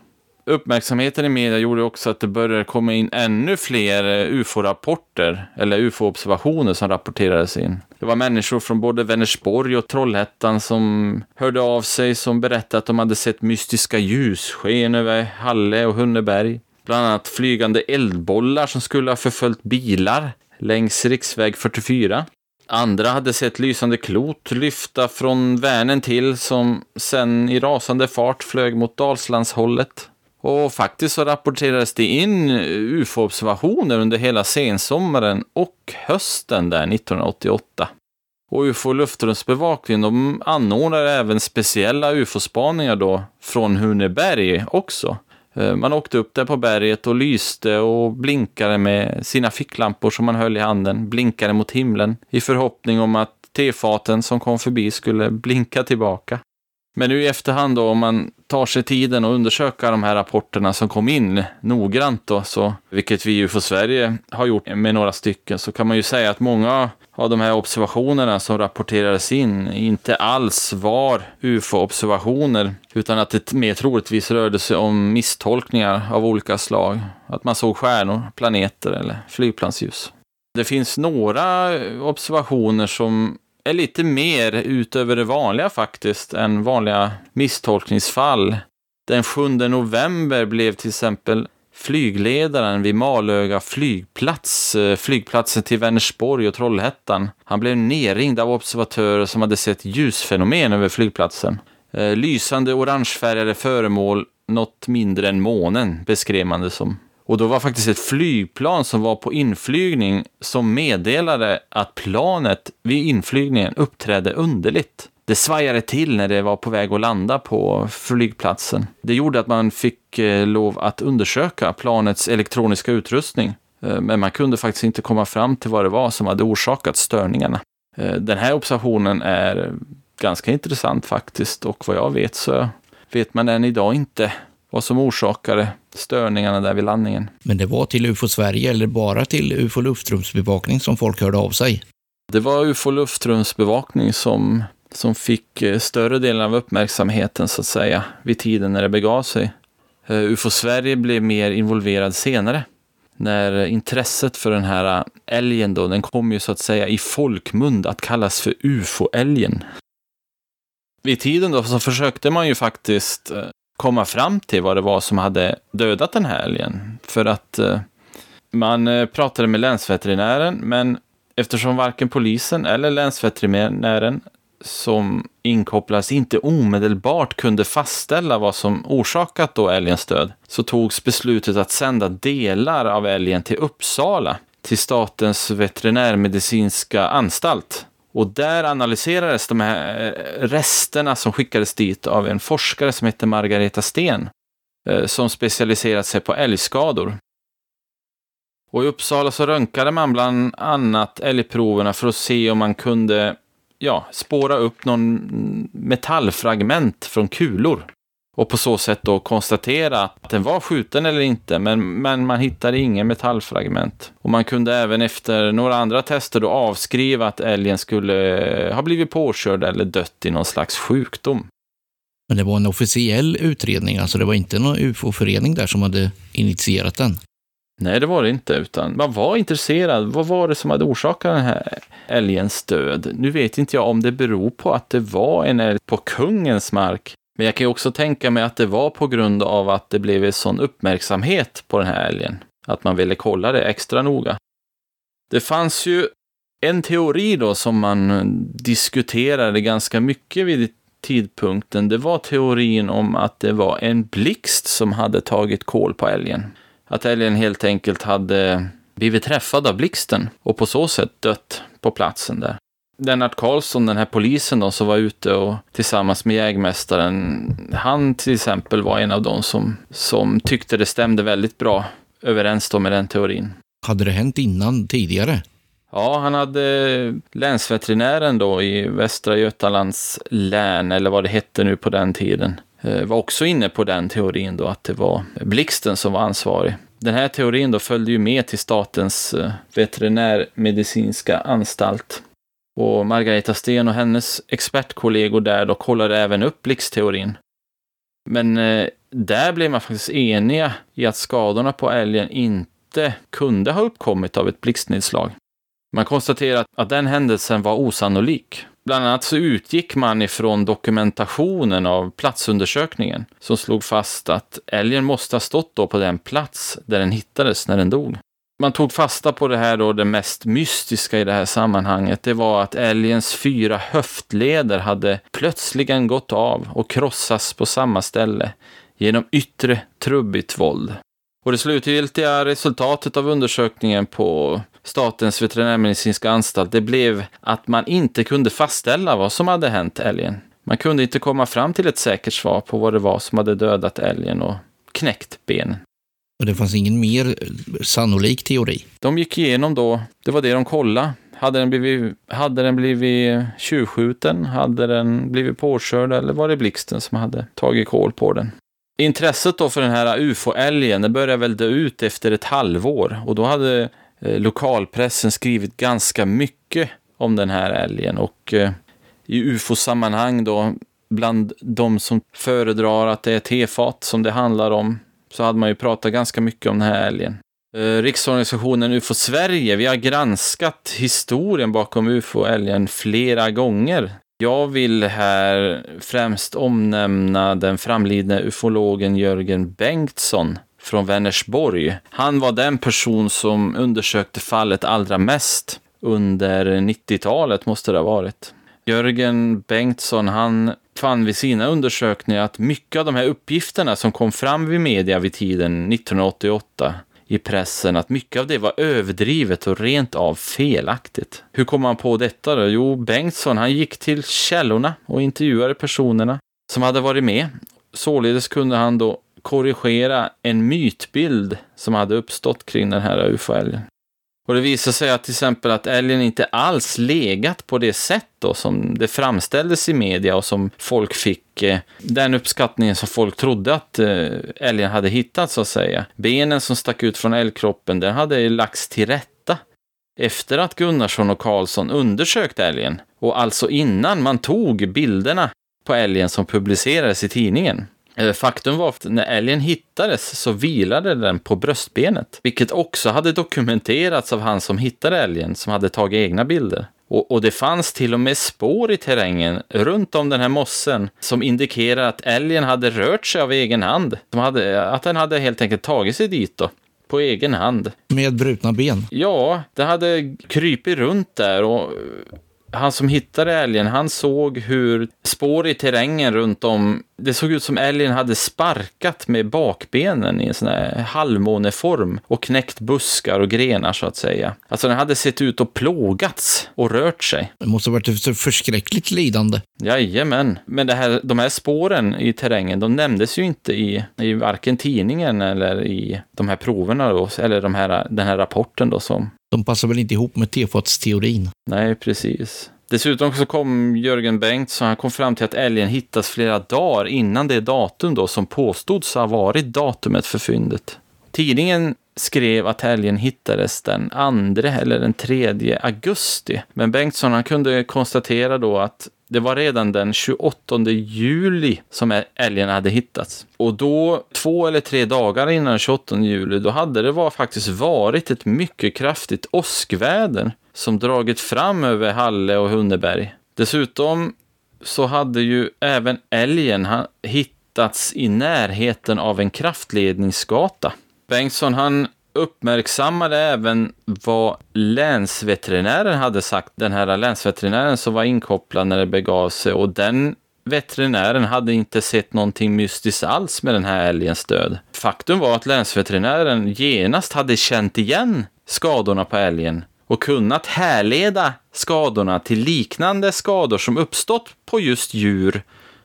uppmärksamheten i media gjorde också att det började komma in ännu fler eh, ufo-rapporter, eller ufo-observationer som rapporterades in. Det var människor från både Vänersborg och Trollhättan som hörde av sig, som berättade att de hade sett mystiska ljussken över Halle och Hunneberg. Bland annat flygande eldbollar som skulle ha förföljt bilar längs riksväg 44. Andra hade sett lysande klot lyfta från Vänern till som sen i rasande fart flög mot Dalslandshållet. Och faktiskt så rapporterades det in ufo-observationer under hela sensommaren och hösten där 1988. Och UFO luftrumsbevakningen de anordnar även speciella UFO-spaningar då från Huneberg också. Eh, man åkte upp där på berget och lyste och blinkade med sina ficklampor som man höll i handen, blinkade mot himlen i förhoppning om att tefaten som kom förbi skulle blinka tillbaka. Men nu i efterhand då, om man tar sig tiden att undersöka de här rapporterna som kom in noggrant då, så, vilket vi ju för Sverige har gjort med några stycken, så kan man ju säga att många av de här observationerna som rapporterades in inte alls var ufo-observationer, utan att det mer troligtvis rörde sig om misstolkningar av olika slag. Att man såg stjärnor, planeter eller flygplansljus. Det finns några observationer som är lite mer utöver det vanliga faktiskt än vanliga misstolkningsfall. Den 7 november blev till exempel flygledaren vid Malöga flygplats, eh, flygplatsen till Vänersborg och Trollhättan. Han blev nerringd av observatörer som hade sett ljusfenomen över flygplatsen. Eh, lysande orangefärgade föremål, något mindre än månen, beskrev man det som. Och då var faktiskt ett flygplan som var på inflygning som meddelade att planet vid inflygningen uppträdde underligt. Det svajade till när det var på väg att landa på flygplatsen. Det gjorde att man fick eh, lov att undersöka planets elektroniska utrustning. Eh, men man kunde faktiskt inte komma fram till vad det var som hade orsakat störningarna. Eh, den här observationen är ganska intressant faktiskt och vad jag vet så vet man än idag inte vad som orsakade störningarna där vid landningen. Men det var till UFO Sverige eller bara till UFO luftrumsbevakning som folk hörde av sig? Det var UFO luftrumsbevakning som, som fick eh, större delen av uppmärksamheten så att säga vid tiden när det begav sig. Eh, UFO Sverige blev mer involverad senare. När intresset för den här älgen då, den kom ju så att säga i folkmund att kallas för UFO-älgen. Vid tiden då så försökte man ju faktiskt eh, komma fram till vad det var som hade dödat den här älgen. För att eh, man eh, pratade med länsveterinären, men eftersom varken polisen eller länsveterinären som inkopplas inte omedelbart kunde fastställa vad som orsakat då älgens död, så togs beslutet att sända delar av älgen till Uppsala, till Statens veterinärmedicinska anstalt. Och där analyserades de här eh, resterna som skickades dit av en forskare som heter Margareta Sten, eh, som specialiserat sig på älgskador. Och i Uppsala så röntgade man bland annat älgproverna för att se om man kunde ja, spåra upp någon metallfragment från kulor och på så sätt då konstatera att den var skjuten eller inte, men, men man hittade ingen metallfragment. Och man kunde även efter några andra tester då avskriva att älgen skulle ha blivit påkörd eller dött i någon slags sjukdom. Men det var en officiell utredning, alltså det var inte någon ufo-förening där som hade initierat den? Nej, det var det inte, utan man var intresserad. Vad var det som hade orsakat den här älgens död? Nu vet inte jag om det beror på att det var en älg på kungens mark men jag kan ju också tänka mig att det var på grund av att det blev en sån uppmärksamhet på den här älgen. Att man ville kolla det extra noga. Det fanns ju en teori då som man diskuterade ganska mycket vid tidpunkten. Det var teorin om att det var en blixt som hade tagit kål på älgen. Att älgen helt enkelt hade blivit träffad av blixten och på så sätt dött på platsen där. Lennart Karlsson, den här polisen då, som var ute och tillsammans med jägmästaren, han till exempel var en av dem som, som tyckte det stämde väldigt bra överens då med den teorin. Hade det hänt innan, tidigare? Ja, han hade länsveterinären då i Västra Götalands län, eller vad det hette nu på den tiden, eh, var också inne på den teorin då, att det var Blixten som var ansvarig. Den här teorin då följde ju med till Statens eh, veterinärmedicinska anstalt och Margareta Sten och hennes expertkollegor där då kollade även upp blixtteorin. Men eh, där blev man faktiskt eniga i att skadorna på älgen inte kunde ha uppkommit av ett blixtnedslag. Man konstaterade att den händelsen var osannolik. Bland annat så utgick man ifrån dokumentationen av platsundersökningen som slog fast att älgen måste ha stått då på den plats där den hittades när den dog man tog fasta på det här då, det mest mystiska i det här sammanhanget. Det var att älgens fyra höftleder hade plötsligen gått av och krossats på samma ställe genom yttre trubbigt våld. Och det slutgiltiga resultatet av undersökningen på Statens veterinärmedicinska anstalt, det blev att man inte kunde fastställa vad som hade hänt älgen. Man kunde inte komma fram till ett säkert svar på vad det var som hade dödat älgen och knäckt benen. Och det fanns ingen mer eh, sannolik teori? De gick igenom då, det var det de kollade. Hade den blivit, hade den blivit tjuvskjuten? Hade den blivit påkörd? Eller var det blixten som hade tagit kål på den? Intresset då för den här ufo-älgen, det började väl dö ut efter ett halvår. Och då hade eh, lokalpressen skrivit ganska mycket om den här älgen. Och eh, i ufo-sammanhang då, bland de som föredrar att det är tefat som det handlar om, så hade man ju pratat ganska mycket om den här älgen. Eh, riksorganisationen UFO Sverige, vi har granskat historien bakom UFO-älgen flera gånger. Jag vill här främst omnämna den framlidne ufologen Jörgen Bengtsson från Vänersborg. Han var den person som undersökte fallet allra mest under 90-talet måste det ha varit. Jörgen Bengtsson, han fann vid sina undersökningar att mycket av de här uppgifterna som kom fram vid media vid tiden 1988 i pressen att mycket av det var överdrivet och rent av felaktigt. Hur kom man på detta då? Jo, Bengtsson han gick till källorna och intervjuade personerna som hade varit med. Således kunde han då korrigera en mytbild som hade uppstått kring den här ufo-älgen. Och det visar sig att till exempel att älgen inte alls legat på det sätt då som det framställdes i media och som folk fick eh, den uppskattningen som folk trodde att eh, älgen hade hittat så att säga. Benen som stack ut från älgkroppen, den hade lagts till rätta efter att Gunnarsson och Karlsson undersökt älgen och alltså innan man tog bilderna på älgen som publicerades i tidningen. Eh, faktum var att när älgen hittades så vilade den på bröstbenet, vilket också hade dokumenterats av han som hittade älgen, som hade tagit egna bilder. Och, och, det fanns till och med spår i terrängen runt om den här mossen som indikerar att älgen hade rört sig av egen hand. Hade, att den hade helt enkelt tagit sig dit då, på egen hand. Med brutna ben? Ja, den hade krypit runt där och han som hittade älgen, han såg hur spår i terrängen runt om, det såg ut som älgen hade sparkat med bakbenen i en sån här halvmåneform och knäckt buskar och grenar så att säga. Alltså den hade sett ut att plågats och rört sig. Det måste ha varit ett förskräckligt lidande. Jajamän. Men det här, de här spåren i terrängen, de nämndes ju inte i, i varken tidningen eller i de här proverna då, eller de här, den här rapporten då som de passar väl inte ihop med tefatsteorin? Nej, precis. Dessutom så kom Jörgen Bengtsson, han kom fram till att älgen hittas flera dagar innan det datum då som påstods ha varit datumet för fyndet. Tidningen skrev att älgen hittades den 2 eller den 3 augusti. Men Bengtsson han kunde konstatera då att det var redan den 28 juli som älgen hade hittats. Och då, två eller tre dagar innan 28 juli, då hade det var faktiskt varit ett mycket kraftigt åskväder som dragit fram över Halle och Hunneberg. Dessutom så hade ju även älgen hittats i närheten av en kraftledningsgata. Bengtsson han uppmärksammade även vad länsveterinären hade sagt, den här länsveterinären som var inkopplad när det begav sig och den veterinären hade inte sett någonting mystiskt alls med den här älgens död. Faktum var att länsveterinären genast hade känt igen skadorna på älgen och kunnat härleda skadorna till liknande skador som uppstått på just djur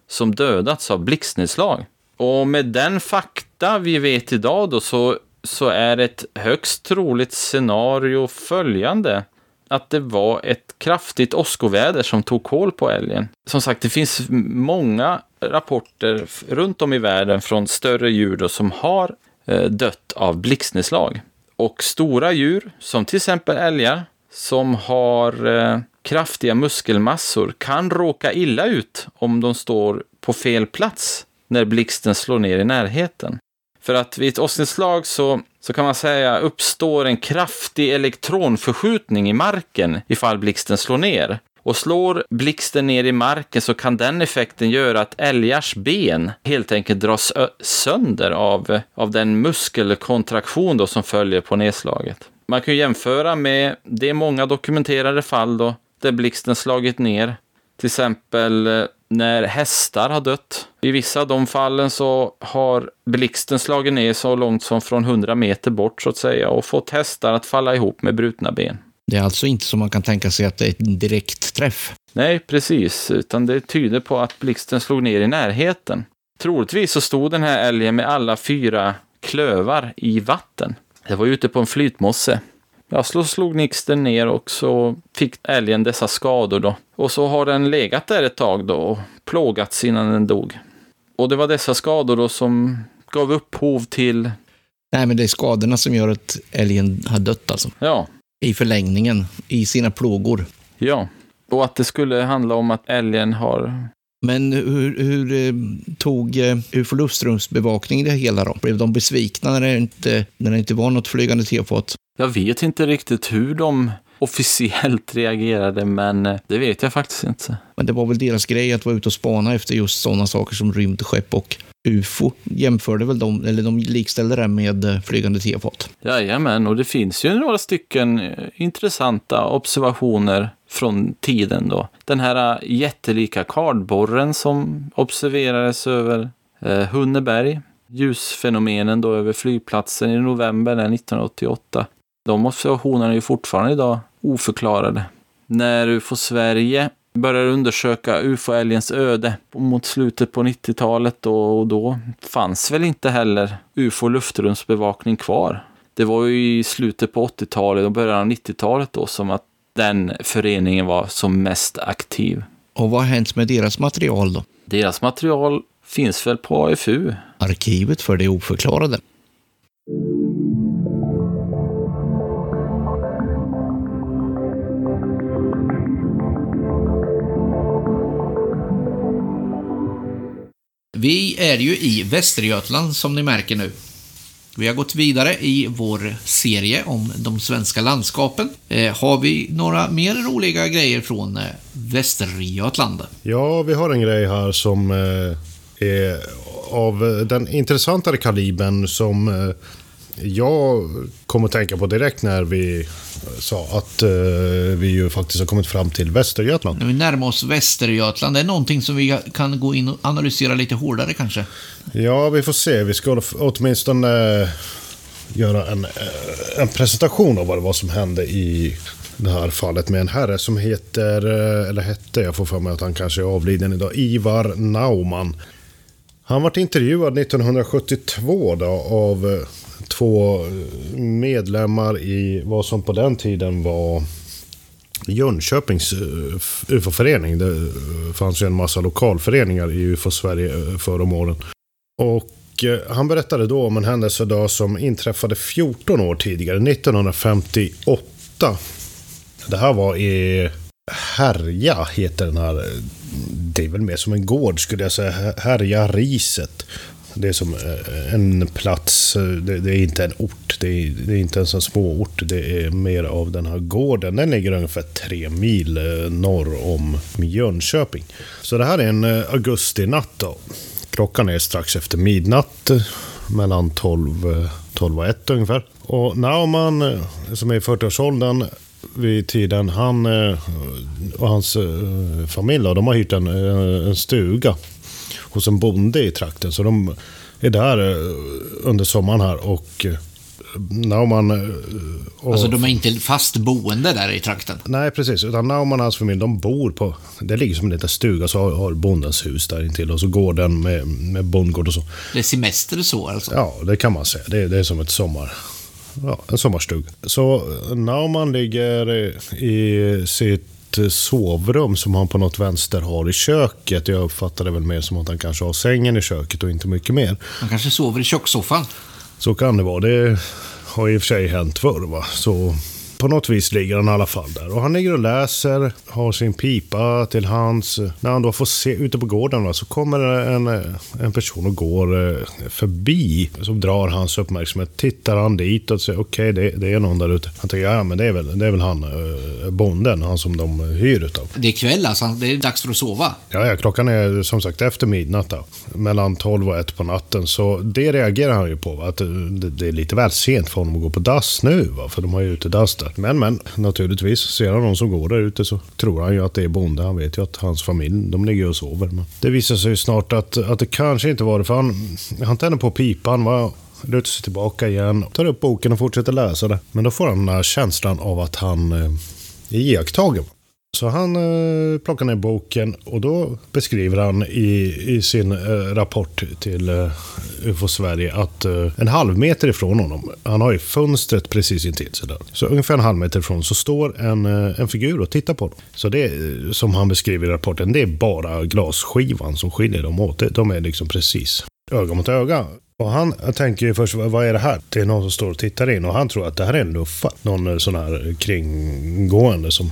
som dödats av blixtnedslag. Och med den fakta vi vet idag då så så är ett högst troligt scenario följande. Att det var ett kraftigt åskoväder som tog koll på älgen. Som sagt, det finns många rapporter runt om i världen från större djur då, som har eh, dött av blixtnedslag. Och stora djur, som till exempel älgar, som har eh, kraftiga muskelmassor kan råka illa ut om de står på fel plats när blixten slår ner i närheten. För att vid ett åsknedslag så, så kan man säga uppstår en kraftig elektronförskjutning i marken ifall blixten slår ner. Och slår blixten ner i marken så kan den effekten göra att älgars ben helt enkelt dras sönder av, av den muskelkontraktion då som följer på nedslaget. Man kan jämföra med det många dokumenterade fall då där blixten slagit ner. Till exempel eh, när hästar har dött. I vissa av de fallen så har blixten slagit ner så långt som från 100 meter bort så att säga och fått hästar att falla ihop med brutna ben. Det är alltså inte som man kan tänka sig att det är en direkt träff. Nej, precis, utan det tyder på att blixten slog ner i närheten. Troligtvis så stod den här älgen med alla fyra klövar i vatten. Det var ute på en flytmosse. Ja, så slog nixten ner och så fick älgen dessa skador då. Och så har den legat där ett tag då och plågats innan den dog. Och det var dessa skador då som gav upphov till... Nej, men det är skadorna som gör att älgen har dött alltså. Ja, I förlängningen, i sina plågor. ja. Och att det skulle handla om att älgen har... Men hur, hur eh, tog eh, UFO Luftströmsbevakning det hela då? Blev de besvikna när det inte, när det inte var något flygande tefat? Jag vet inte riktigt hur de officiellt reagerade, men eh, det vet jag faktiskt inte. Men det var väl deras grej att vara ute och spana efter just sådana saker som rymdskepp och UFO. Jämförde väl de, eller de likställde det med eh, flygande tefat. Jajamän, och det finns ju några stycken eh, intressanta observationer från tiden då. Den här eh, jättelika kardborren som observerades över eh, Hunneberg. Ljusfenomenen då över flygplatsen i november 1988. De observationerna är ju fortfarande idag oförklarade. När UFO Sverige började undersöka UFO-älgens öde mot slutet på 90-talet då, och då fanns väl inte heller UFO luftrumsbevakning kvar. Det var ju i slutet på 80-talet och början av 90-talet då som att den föreningen var som mest aktiv. Och vad har hänt med deras material då? Deras material finns väl på AFU? Arkivet för det oförklarade. Vi är ju i Västergötland som ni märker nu. Vi har gått vidare i vår serie om de svenska landskapen. Eh, har vi några mer roliga grejer från eh, Västergötland? Ja, vi har en grej här som eh, är av den intressantare kalibern som eh, jag kom att tänka på direkt när vi sa att eh, vi ju faktiskt har kommit fram till Västergötland. När vi närmar oss Västergötland, det är någonting som vi kan gå in och analysera lite hårdare kanske. Ja, vi får se. Vi ska åtminstone eh, göra en, eh, en presentation av vad det var som hände i det här fallet med en herre som heter, eh, eller hette, jag får för mig att han kanske är avliden idag, Ivar Naumann. Han var intervjuad 1972 då, av eh, två eh, medlemmar i vad som på den tiden var Jönköpings eh, UFO-förening. Det fanns ju en massa lokalföreningar i UFO-Sverige förr om åren. Och han berättade då om en händelse då som inträffade 14 år tidigare, 1958. Det här var i Härja, heter den här. Det är väl mer som en gård skulle jag säga. Härja Riset. Det är som eh, en plats, eh, det, det är inte en ort, det är, det är inte ens en småort. Det är mer av den här gården. Den ligger ungefär tre mil eh, norr om Jönköping. Så det här är en augustinatt då. Klockan är strax efter midnatt, mellan 12, 12 och 1 ungefär. Och Naumann, som är i 40-årsåldern vid tiden, han eh, och hans eh, familj, de har hyrt en, eh, en stuga hos en bonde i trakten. Så de är där under sommaren här och Naumann... eh, Och, Alltså de är inte fast boende där i trakten. Nej, precis. Utan Naumann och hans familj, de bor på... Det ligger som en liten stuga, så har, har bondens hus där intill och så gården med, med bondgård och så. Det är semester så alltså. Ja, det kan man säga. Det, det är som ett sommar... Ja, en sommarstuga. Så Naumann ligger i sitt sovrum som han på något vänster har i köket. Jag uppfattar det väl mer som att han kanske har sängen i köket och inte mycket mer. Man kanske sover i kökssoffan. Så kan det vara. Det har i och för sig hänt förr. Va? Så på något vis ligger han i alla fall där. Och han ligger och läser, har sin pipa till hands. När han då får se ute på gården va, så kommer en, en person och går eh, förbi. Som drar hans uppmärksamhet. Tittar han dit och säger okej, det, det är någon där ute. Han tänker ja men det är väl, det är väl han, eh, bonden, han som de hyr utav. Det är kväll alltså, det är dags för att sova. Ja, ja, klockan är som sagt efter midnatt. Då. Mellan 12 och 1 på natten. Så det reagerar han ju på. Va? Att det, det är lite väl sent för honom att gå på dass nu. Va? För de har ju utedass där. Men, men, naturligtvis. Ser han någon som går där ute så tror han ju att det är bonde. Han vet ju att hans familj, de ligger och sover. Men det visar sig ju snart att, att det kanske inte var det. För han, han tänder på pipan. Va? lutar sig tillbaka igen, tar upp boken och fortsätter läsa det. Men då får han den här känslan av att han eh, är iakttagen. Så han eh, plockar ner boken och då beskriver han i, i sin eh, rapport till eh, UFO Sverige att eh, en halv meter ifrån honom, han har ju fönstret precis intill sig där. Så ungefär en halv meter ifrån så står en, eh, en figur och tittar på honom. Så det eh, som han beskriver i rapporten, det är bara glasskivan som skiljer dem åt. De är liksom precis öga mot öga. Och han tänker ju först, vad är det här? Det är någon som står och tittar in och han tror att det här är en luffa. Någon eh, sån här kringgående som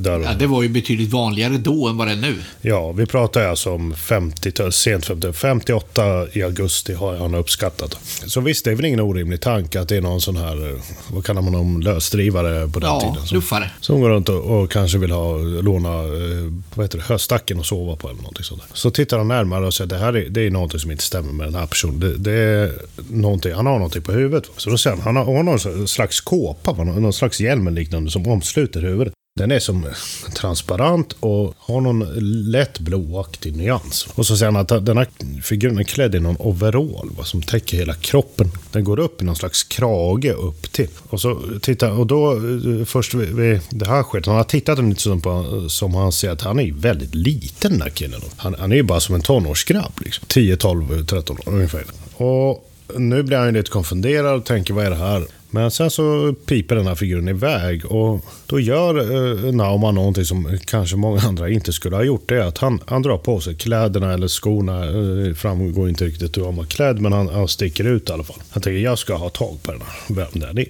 där. Ja, det var ju betydligt vanligare då än vad det är nu. Ja, vi pratar alltså om 50, sent 50, 58 i augusti har han uppskattat. Så visst, det är väl ingen orimlig tanke att det är någon sån här, vad kallar man dem, lösdrivare på den ja, tiden. Som, luffare. Som går runt och, och, kanske vill ha, låna, eh, vad heter det, höstacken och sova på eller någonting sånt där. Så tittar han närmare och säger att det här är, det är någonting som inte stämmer med den här personen. Det, det är någonting, han har någonting på huvudet. Så då säger han, han har, han har någon slags kåpa, någon slags hjälm liknande som omsluter huvudet. Den är som transparent och har någon lätt blåaktig nyans. Och så säger han att den här figuren är klädd i någon overall va, som täcker hela kroppen. Den går upp i någon slags krage upp till. Och så titta, och då eh, först vid det här skedet, han har tittat lite som, på, eh, som han ser att han är väldigt liten den här killen. Han, han är ju bara som en tonårsgrabb. Liksom. 10, 12, 13 år ungefär. Och nu blir han ju lite konfunderad och tänker vad är det här? Men sen så piper den här figuren iväg och då gör eh, Naumann någonting som kanske många andra inte skulle ha gjort. Det är att han, han drar på sig kläderna eller skorna. Eh, framgår inte riktigt hur han var klädd men han, han sticker ut i alla fall. Han tänker jag ska ha tag på den här, vem den är.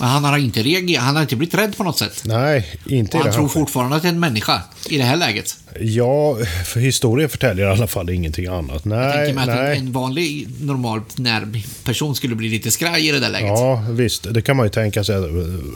Men han har inte reagerat, han har inte blivit rädd på något sätt. Nej, inte och i det han tror fortfarande att det är en människa i det här läget. Ja, för historien förtäljer i alla fall ingenting annat. Nej, jag tänker mig nej. att en, en vanlig, normalt när person skulle bli lite skraj i det där läget. Ja, visst. Det kan man ju tänka sig att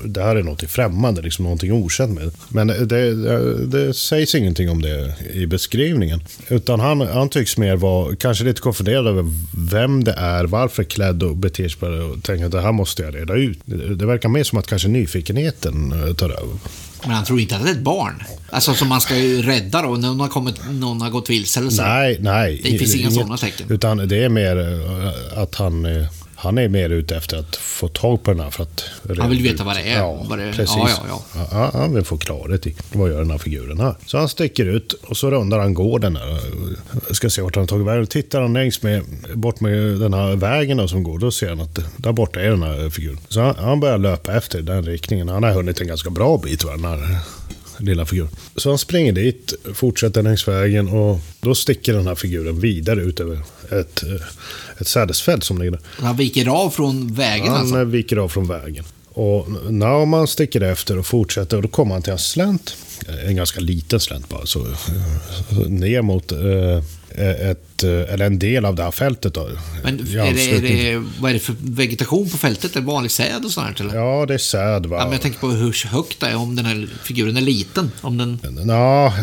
det här är något främmande, liksom någonting okänt med. Men det, det, det sägs ingenting om det i beskrivningen. Utan han, han tycks mer vara kanske lite konfunderad över vem det är, varför klädd och beter sig på det och tänker att det här måste jag reda ut. Det, verkar mer som att kanske nyfikenheten eh, tar över. Men han tror inte att det är ett barn. Alltså som man ska ju rädda då, någon har, kommit, någon har gått vilse eller så. Nej, nej. Det finns inga sådana tecken. Utan det är mer eh, att han eh, han är mer ute efter att få tag på den här för att... Han vill veta vad det är. Ja, det, precis. Ja, ja, ja. Han vill få klarhet i vad gör den här figuren här. Så han sticker ut och så rundar han gården där. Ska se vart han har tagit vägen. Tittar han längs med, bort med den här vägen då som går, då ser han att där borta är den här figuren. Så han, han börjar löpa efter den riktningen. Han har hunnit en ganska bra bit, va, den här lilla figuren. Så han springer dit, fortsätter längs vägen och då sticker den här figuren vidare ut över ett, ett sädesfält som ligger där. Han viker av från vägen Han alltså? viker av från vägen. Och Naumann sticker efter och fortsätter och då kommer han till en slänt. En ganska liten slänt bara. Så, ner mot eh, ett, eller en del av det här fältet. Då, Men är det, är det, vad är det för vegetation på fältet? Är det vanlig säd och sånt eller? Ja, det är säd. Va? Ja, men jag tänker på hur högt det är, om den här figuren är liten. Om den... Ja,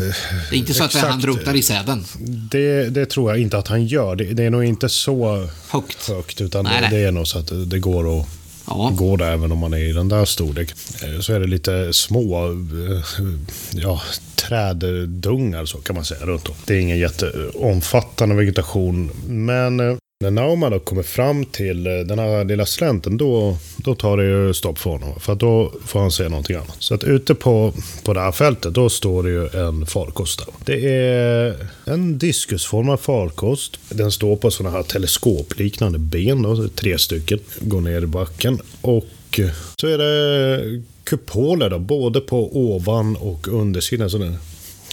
det är inte så exakt. att han drunknar i säden? Det, det, tror jag inte att han gör. Det, det är nog inte så högt, högt utan nej, det, nej. det är nog så att det går att Ja. går det även om man är i den där storleken. Eh, så är det lite små eh, ja, träddungar så kan man säga runt om. Det är ingen jätteomfattande vegetation. Men eh, när Nauma då kommer fram till eh, den här lilla slänten då, då tar det ju stopp för honom. För då får han se någonting annat. Så att ute på, på det här fältet då står det ju en farkost där. Det är en diskusformad farkost. Den står på sådana här teleskopliknande ben, då, tre stycken. Går ner i backen. Och eh, så är det kupoler då, både på ovan och undersidan. Så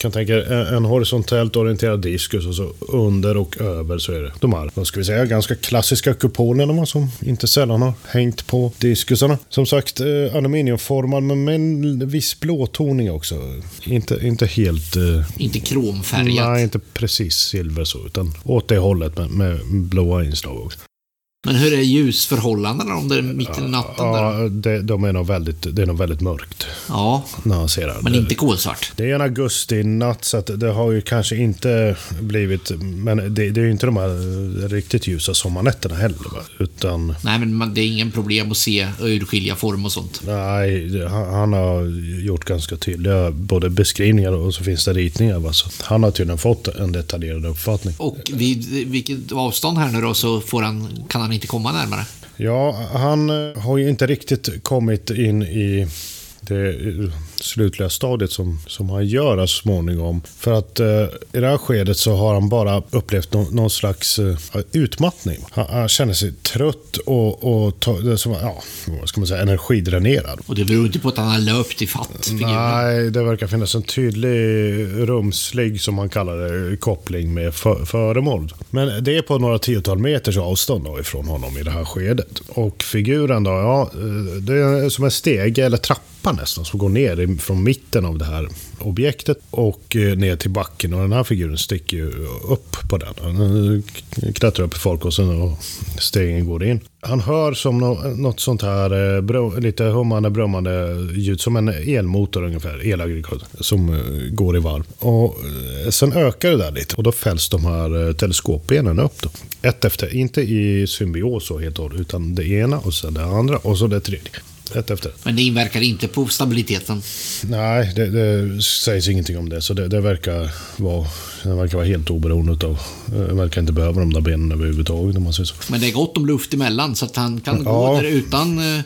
kan tänka en horisontellt orienterad diskus och så under och över så är det de här, vad ska vi säga, ganska klassiska kupolerna som inte sällan har hängt på diskusarna. Som sagt, eh, aluminiumformad men med en viss blåtoning också. Inte, inte helt... Eh, inte kromfärgat? Nej, inte precis silver så, utan åt det hållet med, med blåa inslag också. Men hur är ljusförhållandena om det är mitt i natten? Ja, där? det, de är nog väldigt, det är nog väldigt mörkt ja, när ser det. men inte kolsvart. Det är en augusti-natt så det har ju kanske inte blivit... Men det, det är ju inte de här riktigt ljusa sommarnätterna heller. Va? Utan... Nej, men man, det är ingen problem att se och urskilja form och sånt. Nej, han, han har gjort ganska tydliga både beskrivningar och så finns det ritningar. Va? Så han har tydligen fått en detaljerad uppfattning. Och vid vilket avstånd här nu då så får han, kan han inte komma närmare? Ja, han eh, har ju inte riktigt kommit in i det slutliga stadiet som, som han gör så småningom. För att eh, i det här skedet så har han bara upplevt någon, någon slags eh, utmattning. Han, han känner sig trött och, och ta, som, ja, vad ska man säga, energidränerad. Och det beror inte på att han har löpt i fatt. Nej, det verkar finnas en tydlig rumslig, som man kallar det, koppling med för, föremål. Men det är på några tiotal meters avstånd då ifrån honom i det här skedet. Och figuren då, ja, eh, det är som en stege eller trappa nästan som går ner i- från mitten av det här objektet och eh, ner till backen. Och den här figuren sticker ju upp på den. Han eh, klättrar upp i farkosten och stegen går in. Han hör som något sånt här eh, lite hummande, brummande ljud. Som en elmotor ungefär, elaggregat, som går i varv. Och sen ökar det där lite och då fälls de här teleskopbenen upp. Då. Ett efter, inte i symbios så helt och hållet, utan det ena och sen det andra och så det tredje. Ett efter ett. Men det inverkar inte på stabiliteten. Nej, det, det sägs ingenting om det. Så det, det verkar vara, det verkar vara helt oberoende av... Det verkar inte behöva de där benen överhuvudtaget om man säger så. Men det är gott om luft emellan så att han kan Ja. gå där utan... eh,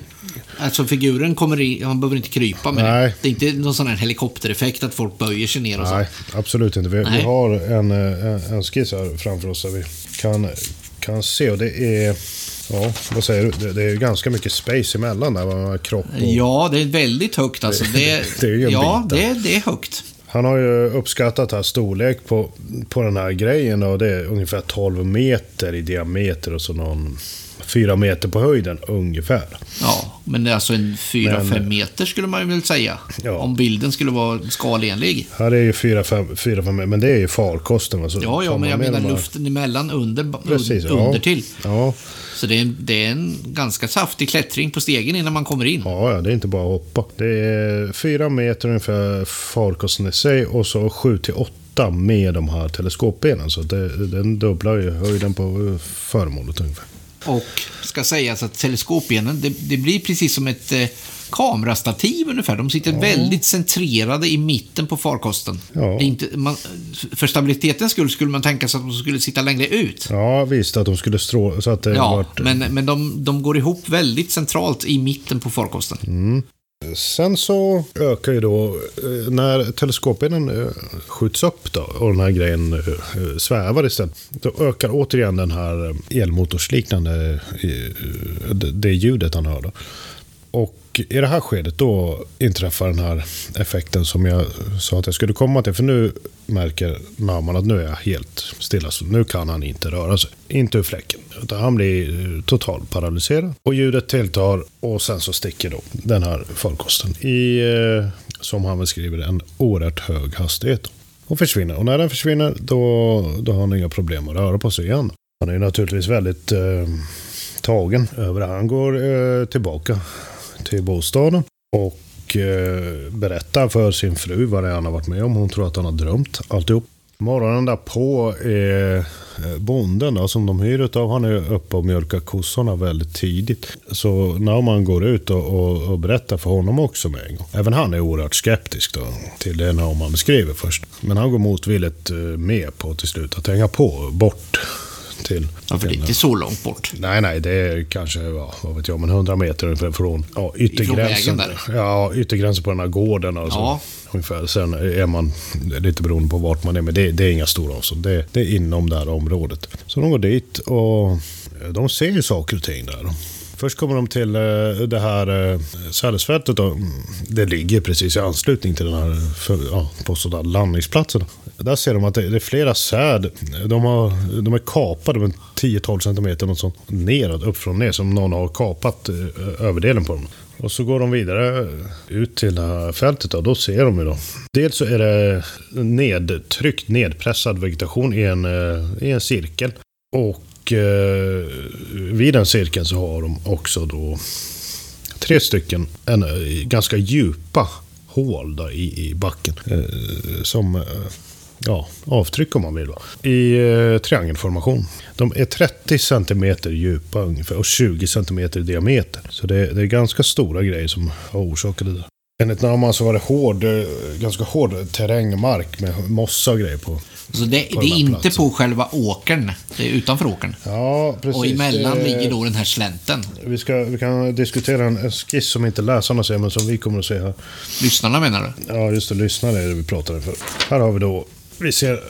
Alltså figuren kommer in, han behöver inte krypa med Nej. det. Det är inte någon sån här helikoptereffekt att folk böjer sig ner och Nej, så. absolut inte. Vi, vi Nej. har en, eh, en, en skiss här framför oss där vi kan, kan se. Och det är... Ja, vad säger du? Det, är ganska mycket space emellan där. Med kropp och, Ja, det är väldigt högt alltså. Det, Det är ju en ja, bit det, det är högt. Han har ju uppskattat här storlek på, på den här grejen och det är ungefär 12 meter i diameter och så någon 4 meter på höjden ungefär. Ja, men det är alltså en 4-5 Men- meter skulle man ju väl säga. Ja. Om bilden skulle vara skalenlig. Här är ju 4-5 meter, men det är ju farkosten. Alltså, Ja, ja, men jag menar luften emellan under, Precis, under ja. till. Ja, Så det är, en, det är en ganska saftig klättring på stegen innan man kommer in. ja, ja, det är inte bara att hoppa. Det är 4 meter ungefär farkosten i sig och så 7 till 8 med de här teleskopbenen. Så det, den dubblar ju höjden på eh, föremålet ungefär. Och ska sägas att teleskopbenen, det, det blir precis som ett eh, kamerastativ ungefär. De sitter väldigt centrerade i mitten på farkosten. Ja. Inte, man, för stabilitetens skull skulle man tänka sig att de skulle sitta längre ut. Ja, visst att de skulle stråla så att det Ja, vart... men, men de, de går ihop väldigt centralt i mitten på farkosten. Mm. Sen så ökar ju då, eh, när teleskopbenen eh, skjuts upp då och den här grejen eh, svävar istället. Då ökar återigen den här elmotorsliknande, det- det ljudet han hör då. Och i det här skedet då inträffar den här effekten som jag sa att jag skulle komma till. För nu märker Naman att nu är jag helt stilla. Så nu kan han inte röra sig. Inte ur fläcken. Utan han blir totalt paralyserad. Och ljudet tilltar och sen så sticker då den här farkosten i, eh, som han beskriver det, en oerhört hög hastighet. Och försvinner. Och när den försvinner då, då har han inga problem att röra på sig igen. Han är naturligtvis väldigt eh, tagen över det. Han går eh, tillbaka till bostaden och eh, berättar för sin fru vad det är han har varit med om. Hon tror att han har drömt alltihop. Morgonen därpå är eh, bonden då, som de hyr utav, han är uppe och mjölkar kossorna väldigt tidigt. Så när man går ut och, och, och berättar för honom också med en gång. Även han är oerhört skeptisk då, till det när man beskriver först. Men han går motvilligt eh, med på till slut att hänga på bort till Ja, för det är inte så långt bort. Nej, nej, det är kanske, ja, vad vet jag, men 100 meter från ja, yttergränsen. där. Ja, yttergränsen på den här gården. Alltså, Ja. ungefär. Sen är man lite beroende på vart man är, men det, det är inga stora avstånd. Det, det är inom det här området. Så de går dit och de ser ju saker och ting där. Först kommer de till eh, det här eh, sädesfältet. Mm, det ligger precis i anslutning till den här ja, landningsplatsen. Där ser de att det är flera säd. De, har, de är kapade med 10-12 centimeter något sånt, neråt, upp från ner. Som någon har kapat eh, överdelen på dem. Och så går de vidare ut till det här fältet och då ser de ju då. Dels så är det nedtryckt, nedpressad vegetation i en, i en cirkel. Och och eh, vid den cirkeln så har de också då tre stycken en, eh, ganska djupa hål där i, i backen. Eh, som eh, ja, avtryck om man vill. Va? I eh, triangelformation. De är 30 cm djupa ungefär och 20 cm i diameter. Så det, det är ganska stora grejer som har orsakat det där. Enligt Naumann så var det hård, eh, ganska hård terrängmark med mossa och grejer på. Så det, På det är inte platsen. på själva åkern, det är utanför åkern. Ja, precis. Och emellan Eh, ligger då den här slänten. Vi, ska, vi kan diskutera en, skiss som inte läsarna ser, men som vi kommer att se här. Lyssnarna menar du? Ja, just det. Lyssnare är det vi pratar för. Här har vi då vi ser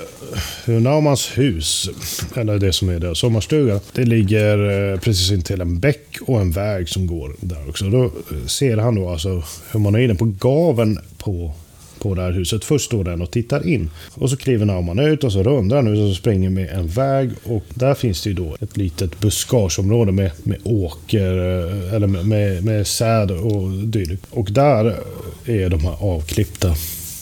hur Naumans hus, eller det som är deras sommarstuga, det ligger eh, precis intill en bäck och en väg som går där också. Då eh, ser han då alltså hur man är inne på gaven på, på det här huset. Först står den och tittar in. Och så kliver Naumann ut och så rundar han ut och så springer med en väg. Och där finns det ju då ett litet buskageområde med, med åker, eller med, med, med säd och dylikt. Och där är de här avklippta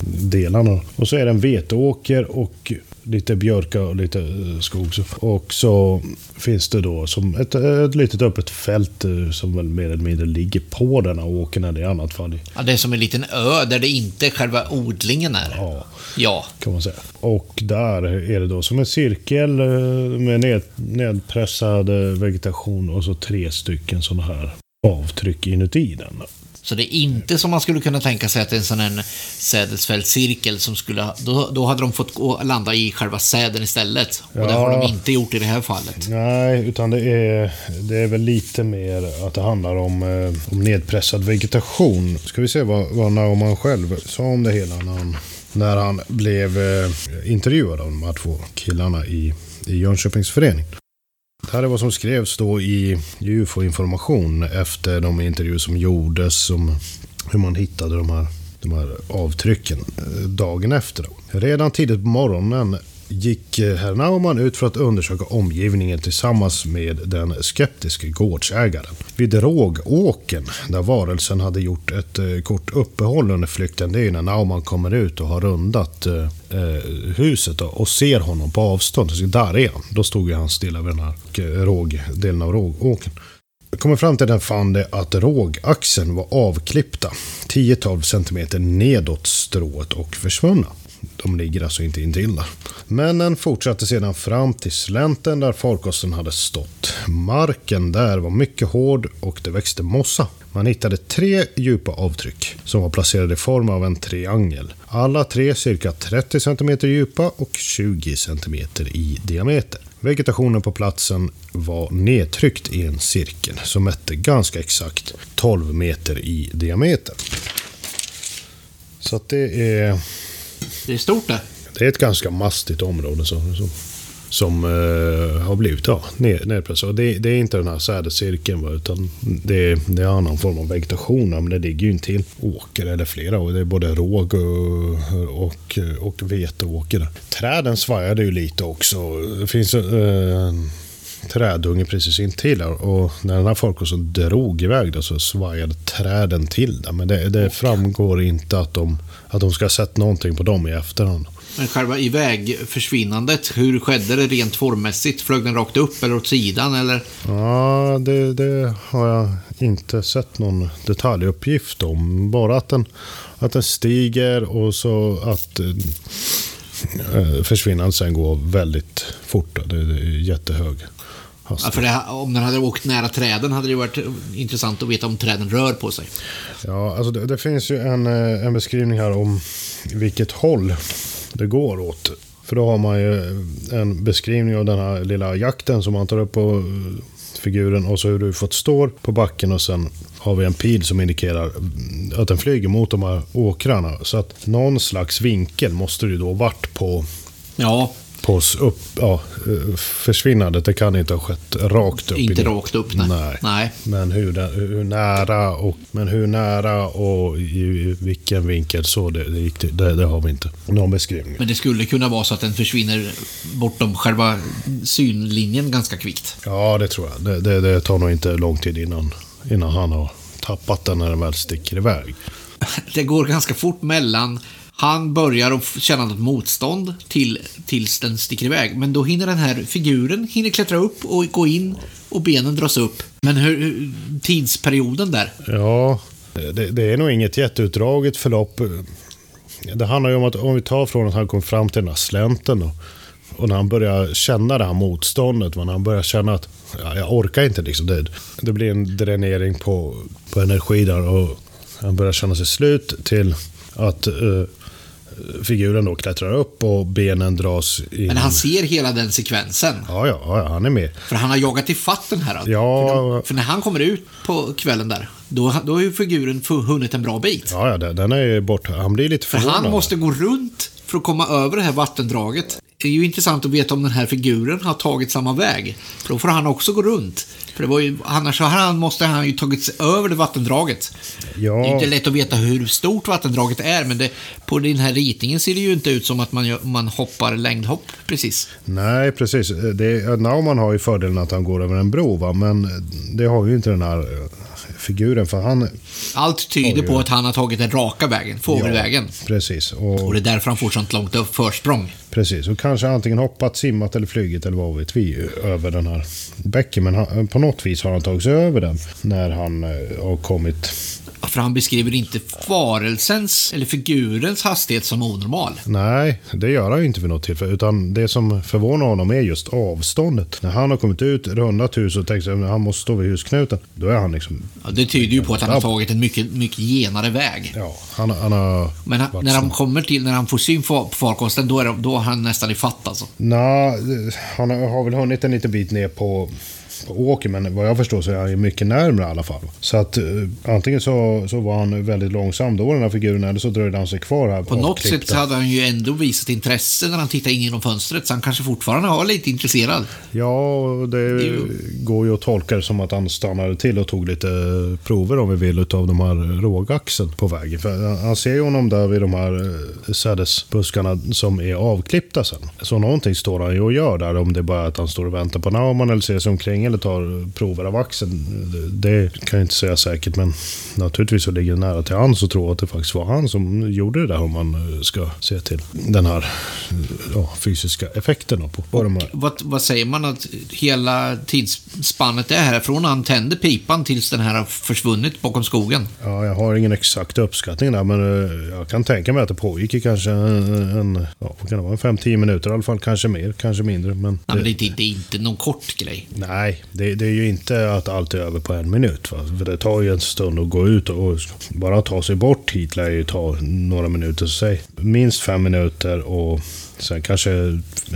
delarna. Och så är det en veteåker och lite björka och lite eh, skog. Och så finns det då som ett, ett litet öppet fält eh, som väl mer eller mindre ligger på den här åkern eller i annat fall. Ja, det är som en liten ö där det inte själva odlingen är. Ja, Ja. kan man säga. Och där är det då som en cirkel eh, med ned, nedpressad eh, vegetation och så tre stycken sådana här avtryck inuti den. Så det är inte som man skulle kunna tänka sig att det är en sån här sädesfältscirkel som skulle... Då, då hade de fått gå, landa i själva säden istället. Och det har de Ja. inte gjort i det här fallet. Nej, utan det är, det är väl lite mer att det handlar om, eh, om nedpressad vegetation. Ska vi se vad, vad Naumann själv sa om det hela när han, när han blev eh, intervjuad av de här två killarna i, i Jönköpings förening. Det här är vad som skrevs då i UFO-information efter de intervjuer som gjordes om hur man hittade de här, de här avtrycken eh, dagen efter. Redan tidigt på morgonen gick eh, herr Naumann ut för att undersöka omgivningen tillsammans med den skeptiske gårdsägaren. Vid Rågåken, där varelsen hade gjort ett eh, kort uppehåll under flykten, det är när Naumann kommer ut och har rundat eh, eh huset och ser honom på avstånd. Så där är han. Då stod ju han stilla vid den här råg, delen av Rågåken. Kommer fram till den fann det att rågaxeln var avklippta 10-12 cm nedåt strået och försvunna. De ligger alltså inte intill där. Männen fortsatte sedan fram till slänten där farkosten hade stått. Marken där var mycket hård och det växte mossa. Man hittade tre djupa avtryck som var placerade i form av en triangel. Alla tre cirka 30 cm djupa och 20 cm i diameter. Vegetationen på platsen var nedtryckt i en cirkel som mätte ganska exakt 12 meter i diameter. Så att det är, det är stort det. det är ett ganska mastigt område som, som, som eh, har blivit ja, ned, nedpressat. Det, det är inte den här sädescirkeln utan det är, det är annan form av vegetation. Men det ligger ju intill åker eller flera. Och det är både råg och, och, och veteåker. Träden svajade ju lite också. Det finns eh, trädunge precis intill där. Och när den här folket drog iväg då, så svajade träden till där. Men det, det framgår inte att de, att de ska ha sett någonting på dem i efterhand. Men själva ivägförsvinnandet, hur skedde det rent formmässigt? Flög den rakt upp eller åt sidan eller? Ja, det, det har jag inte sett någon detaljuppgift om. Bara att den, att den stiger och så att eh, försvinnandet sen går väldigt fort. det är jättehög Ja, för det, om den hade åkt nära träden hade det varit intressant att veta om träden rör på sig. Ja, alltså det, det finns ju en, eh, en beskrivning här om vilket håll det går åt. För då har man ju en beskrivning av den här lilla jakten som man tar upp på eh, figuren och så hur du fått står på backen och sen har vi en pil som indikerar mm, att den flyger mot de här åkrarna. Så att någon slags vinkel måste det ju då varit på, Ja, på upp, ja, försvinnandet. Det kan inte ha skett rakt upp. inte rakt upp. Nej. Nej. nej. Men hur, hur nära och, men hur nära och i, vilken vinkel så det, det gick det, det har vi inte någon beskrivning. Men det skulle kunna vara så att den försvinner bortom själva synlinjen ganska kvickt. Ja, det tror jag. Det, det, det tar nog inte lång tid innan, innan han har tappat den när den väl sticker iväg. Det går ganska fort mellan han börjar att känna något motstånd till, tills den sticker iväg. Men då hinner den här figuren hinner klättra upp och gå in och benen dras upp. Men hur, tidsperioden där? Ja, det, det är nog inget jätteutdraget förlopp. Det handlar ju om att om vi tar från att han kom fram till den här slänten då, och när han börjar känna det här motståndet, när han börjar känna att ja, jag orkar inte liksom. Det, det blir en dränering på, på energi där och han börjar känna sig slut till att uh, figuren då klättrar upp och benen dras in. Men han ser hela den sekvensen. Ja, ja, ja, han är med. För han har jagat ifatt den här. Ja. För, då, för när han kommer ut på kvällen där, då, då har ju figuren hunnit en bra bit. Ja, ja, den är ju borta. Han blir lite För förvånad. han måste gå runt för att komma över det här vattendraget. Det är ju intressant att veta om den här figuren har tagit samma väg. För då får han också gå runt. För det var ju, annars så han, måste han ju tagit sig över det vattendraget. Ja. Det är inte lätt att veta hur stort vattendraget är, men det, på den här ritningen ser det ju inte ut som att man, gör, man hoppar längdhopp precis. Nej, precis. Det, Naumann har ju fördelen att han går över en bro, va? men det har ju inte den här eh, figuren. För han... Allt tyder Oj, på att han har tagit den raka vägen, fågelvägen. Precis. Och Och, det är därför han får sånt långt upp försprång. precis. Och kanske antingen hoppat, simmat eller flugit eller vad vet vi över den här bäcken. Men han, på något vis har han tagit sig över den när han eh, har kommit... För han beskriver inte varelsens eller figurens hastighet som onormal. Nej, det gör han ju inte vid något tillfälle. Utan det som förvånar honom är just avståndet. När han har kommit ut, rundat hus och tänkt att han måste stå vid husknuten. Då är han liksom... Ja, det tyder ju på att han har tagit en mycket, mycket genare väg. Ja, han, han har... Men han, när han kommer till, när han får syn på farkosten, då är, det, då har han nästan ifatt alltså. Nej, han har har väl hunnit en liten bit ner på, på åken, men vad jag förstår så är han ju mycket närmare i alla fall. Så att eh, antingen så, så var han väldigt långsam då, den här figuren, eller så dröjde han sig kvar här. På något avklippta. sätt så hade han ju ändå visat intresse när han tittade in genom fönstret, så han kanske fortfarande var lite intresserad. Ja, det ju- går ju att tolka det som att han stannade till och tog lite prover om vi vill utav de här rågaxen på vägen. För han- ser ju honom där vid de här eh, sädesbuskarna som är avklippta sen. Så någonting står han ju och gör där, om det bara är att han står och väntar på Naumann eller ser sig omkring eller tar prover av axeln. Det, det kan jag inte säga säkert, men naturligtvis så ligger det nära till hans att tro att det faktiskt var han som gjorde det där om man eh, ska se till den här eh, ja, fysiska effekten på, på de här. Vad, vad säger man att hela tidsspannet är här? Från han tänder pipan tills den här har försvunnit bakom skogen. Ja, jag har ingen exakt uppskattning där, men eh, jag kan tänka mig att det pågick i kanske en, en ja, vad kan det vara, en 5-10 minuter i alla fall. Kanske mer, kanske mindre. Men, Ja, men det, inte- det är inte någon kort grej. Nej, det, det är ju inte att allt är över på en minut. Va? För det tar ju en stund att gå ut och bara ta sig bort hit lär ju ta några minuter. Säg minst fem minuter och sen kanske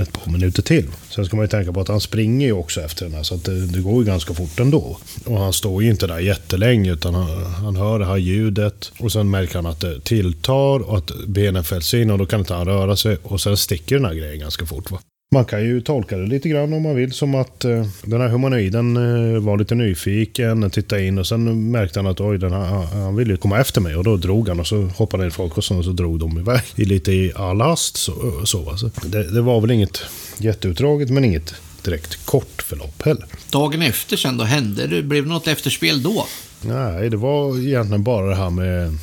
ett par minuter till. Sen ska man ju tänka på att han springer ju också efter den här så att det, det går ju ganska fort ändå. Och han står ju inte där jättelänge utan han, han hör det här ljudet och sen märker han att det tilltar och att benen fälls in och då kan inte han röra sig och sen sticker den här grejen ganska fort. Va? Man kan ju tolka det lite grann om man vill som att eh, den här humanoiden eh, var lite nyfiken, tittade in och sen märkte han att oj, den här, han- ville ju komma efter mig och då drog han och så hoppade ner i farkosten och så drog de iväg i lite i all hast. Så, så, alltså. det, det var väl inget jätteutdraget men inget direkt kort förlopp heller. Dagen efter sen då hände det, blev det något efterspel då? Nej, det var egentligen bara det här med,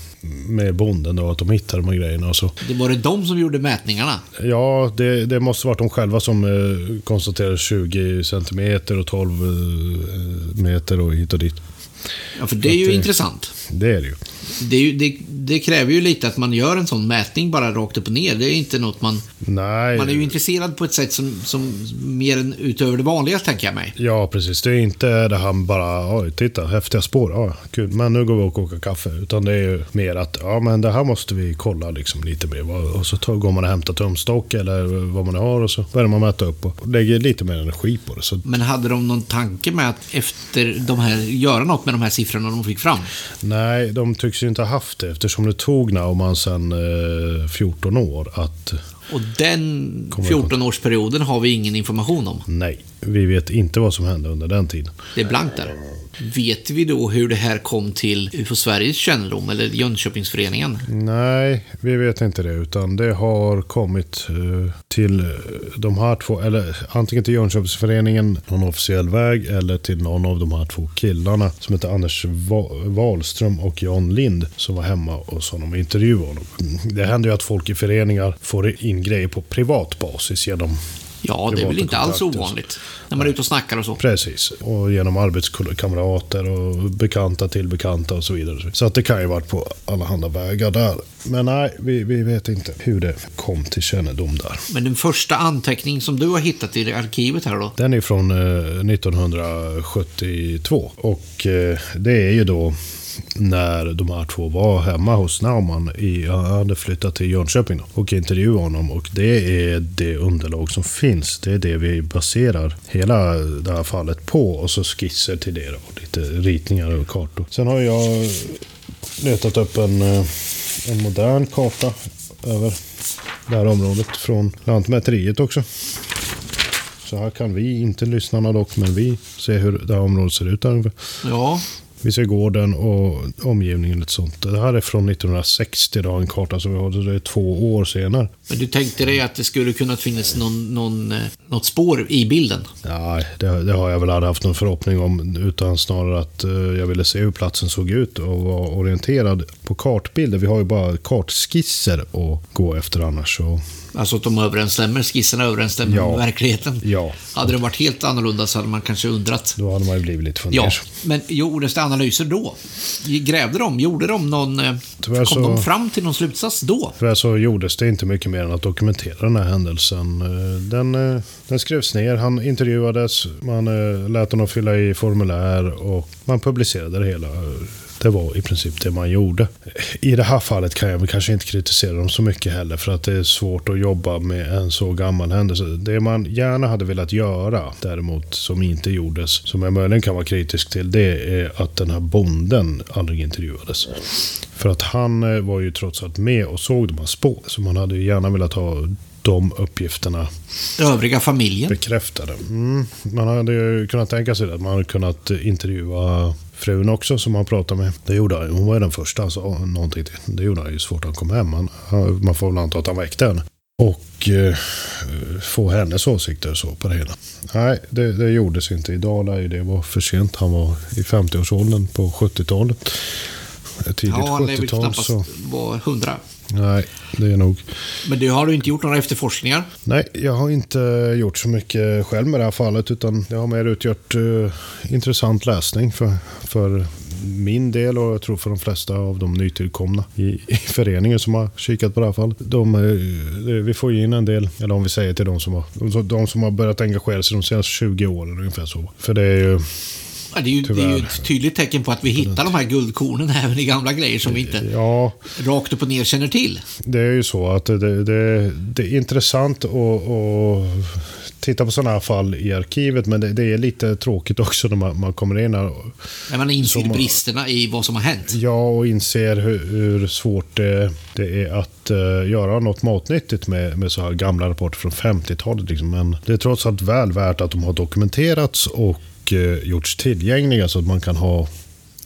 med bonden och att de hittade de här grejerna och så. Det var det de som gjorde mätningarna? Ja, det, det måste varit de själva som eh, konstaterade 20 centimeter och 12 eh, meter och hit och dit. Ja, för det är ju det- intressant. Det är det ju. Det, ju, det, det kräver ju lite att man gör en sån mätning bara rakt upp och ner. Det är inte något man... Nej. Man är ju intresserad på ett sätt som, som mer än utöver det vanliga, tänker jag mig. Ja, precis. Det är inte det här bara, oj, titta, häftiga spår, ja, kul, men nu går vi och kokar kaffe. Utan det är ju mer att, ja, men det här måste vi kolla liksom lite mer. Och så tar, går man och hämtar tumstock eller vad man har och så börjar man mäta upp och lägger lite mer energi på det. Så Men hade de någon tanke med att efter de här, göra något med de här siffrorna de fick fram? Nej, de tycks ju inte ha haft det eftersom det tog Naumann sedan eh, 14 år att och den Kommer jag ihåg. 14-årsperioden har vi ingen information om. Nej, vi vet inte vad som hände under den tiden. Det är blankt där. Vet vi då hur det här kom till UFO Sveriges kännedom, eller Jönköpingsföreningen? Nej, vi vet inte det. Utan det har kommit eh, till eh, de här två, eller antingen till Jönköpingsföreningen, någon officiell väg, eller till någon av de här två killarna som heter Anders Wahlström och Jan Lind som var hemma och som de intervjuade honom. Det händer ju att folk i föreningar får in grejer på privat basis genom Ja, det är väl inte alls ovanligt. När man är ute och snackar och så. Precis. Och genom arbetskamrater och bekanta till bekanta och så vidare. Så att det kan ju varit på alla vägar där. Men nej, vi, vi vet inte hur det kom till kännedom där. Men den första anteckning som du har hittat i arkivet här då? Den är från eh, 1972 och eh, det är ju då när de här två var hemma hos Naumann. I, han hade flyttat till Jönköping då, och intervjuade honom. Och det är det underlag som finns. Det är det vi baserar hela det här fallet på. Och så skisser till det då, och lite ritningar och kartor. Sen har jag letat upp en, eh, en modern karta över det här området från Lantmäteriet också. Så här kan vi, inte lyssnarna dock, men vi ser hur det här området ser ut. Här. Ja, vi ser gården och omgivningen. och sånt. Det här är från 1960, då, en karta som vi har. Det är två år senare. men du tänkte dig att det skulle kunna finnas någon, någon, eh, något spår i bilden? Nej, det, det har jag väl aldrig haft någon förhoppning om. Utan snarare att eh, jag ville se hur platsen såg ut och var orienterad på kartbilder. Vi har ju bara kartskisser att gå efter annars. Så, Alltså att de överensstämmer, skisserna överensstämmer Ja. med verkligheten. ja, Hade det varit helt annorlunda så hade man kanske undrat. då hade man ju blivit lite Ja, fundersam. men gjordes det analyser då? Grävde de? Gjorde de någon... eh, Tyvärr Kom så- de fram till någon slutsats då? För så gjordes det inte mycket mer än att dokumentera den här händelsen. Eh, Den, eh, den skrevs ner, han intervjuades, man lät honom fylla i formulär och man publicerade det hela. Det var i princip det man gjorde. I det här fallet kan jag väl kanske inte kritisera dem så mycket heller för att det är svårt att jobba med en så gammal händelse. Det man gärna hade velat göra däremot som inte gjordes, som jag möjligen kan vara kritisk till, det är att den här bonden aldrig intervjuades. För att han eh, var ju trots allt med och såg de här spår. Så man hade ju gärna velat ha de uppgifterna Övriga familjen? bekräftade. Mm. Man hade ju kunnat tänka sig det, att man hade kunnat intervjua frun också som han pratade med. Det gjorde han. Hon var ju den första sa någonting till. Det gjorde han ju så fort han kom hem. Han- man får väl anta att han väckte henne. Och eh, få hennes åsikter så på det hela. Nej, det, det gjordes inte. Idag lär ju det var för sent. Han var i 50-årsåldern på 70-talet. Tidigt Ja, han lär väl 70-tal. knappast Så, vara hundra. Nej, det är nog... Men du har du inte gjort några efterforskningar? Nej, jag har inte gjort så mycket själv med det här fallet utan det har mer utgjort eh, intressant läsning för, för min del och jag tror för de flesta av de nytillkomna i, i föreningen som har kikat på det här fallet. De, eh, vi får in en del, eller om vi säger till de som har, de som har börjat engagera sig de senaste 20 åren ungefär så. För det är ju, Ja, det, är ju, det är ju ett tydligt tecken på att vi hittar de här guldkornen även i gamla grejer som vi inte ja, rakt upp och ner känner till. Det är ju så att det, det, det är intressant att, titta på sådana här fall i arkivet men det, är lite tråkigt också när man, man kommer in här. När man inser Som- bristerna i vad som har hänt. Ja, och inser hur, hur svårt det, är att eh, göra något matnyttigt med, med så här gamla rapporter från 50-talet. Liksom. Men det är trots allt väl värt att de har dokumenterats och eh, gjorts tillgängliga så att man kan ha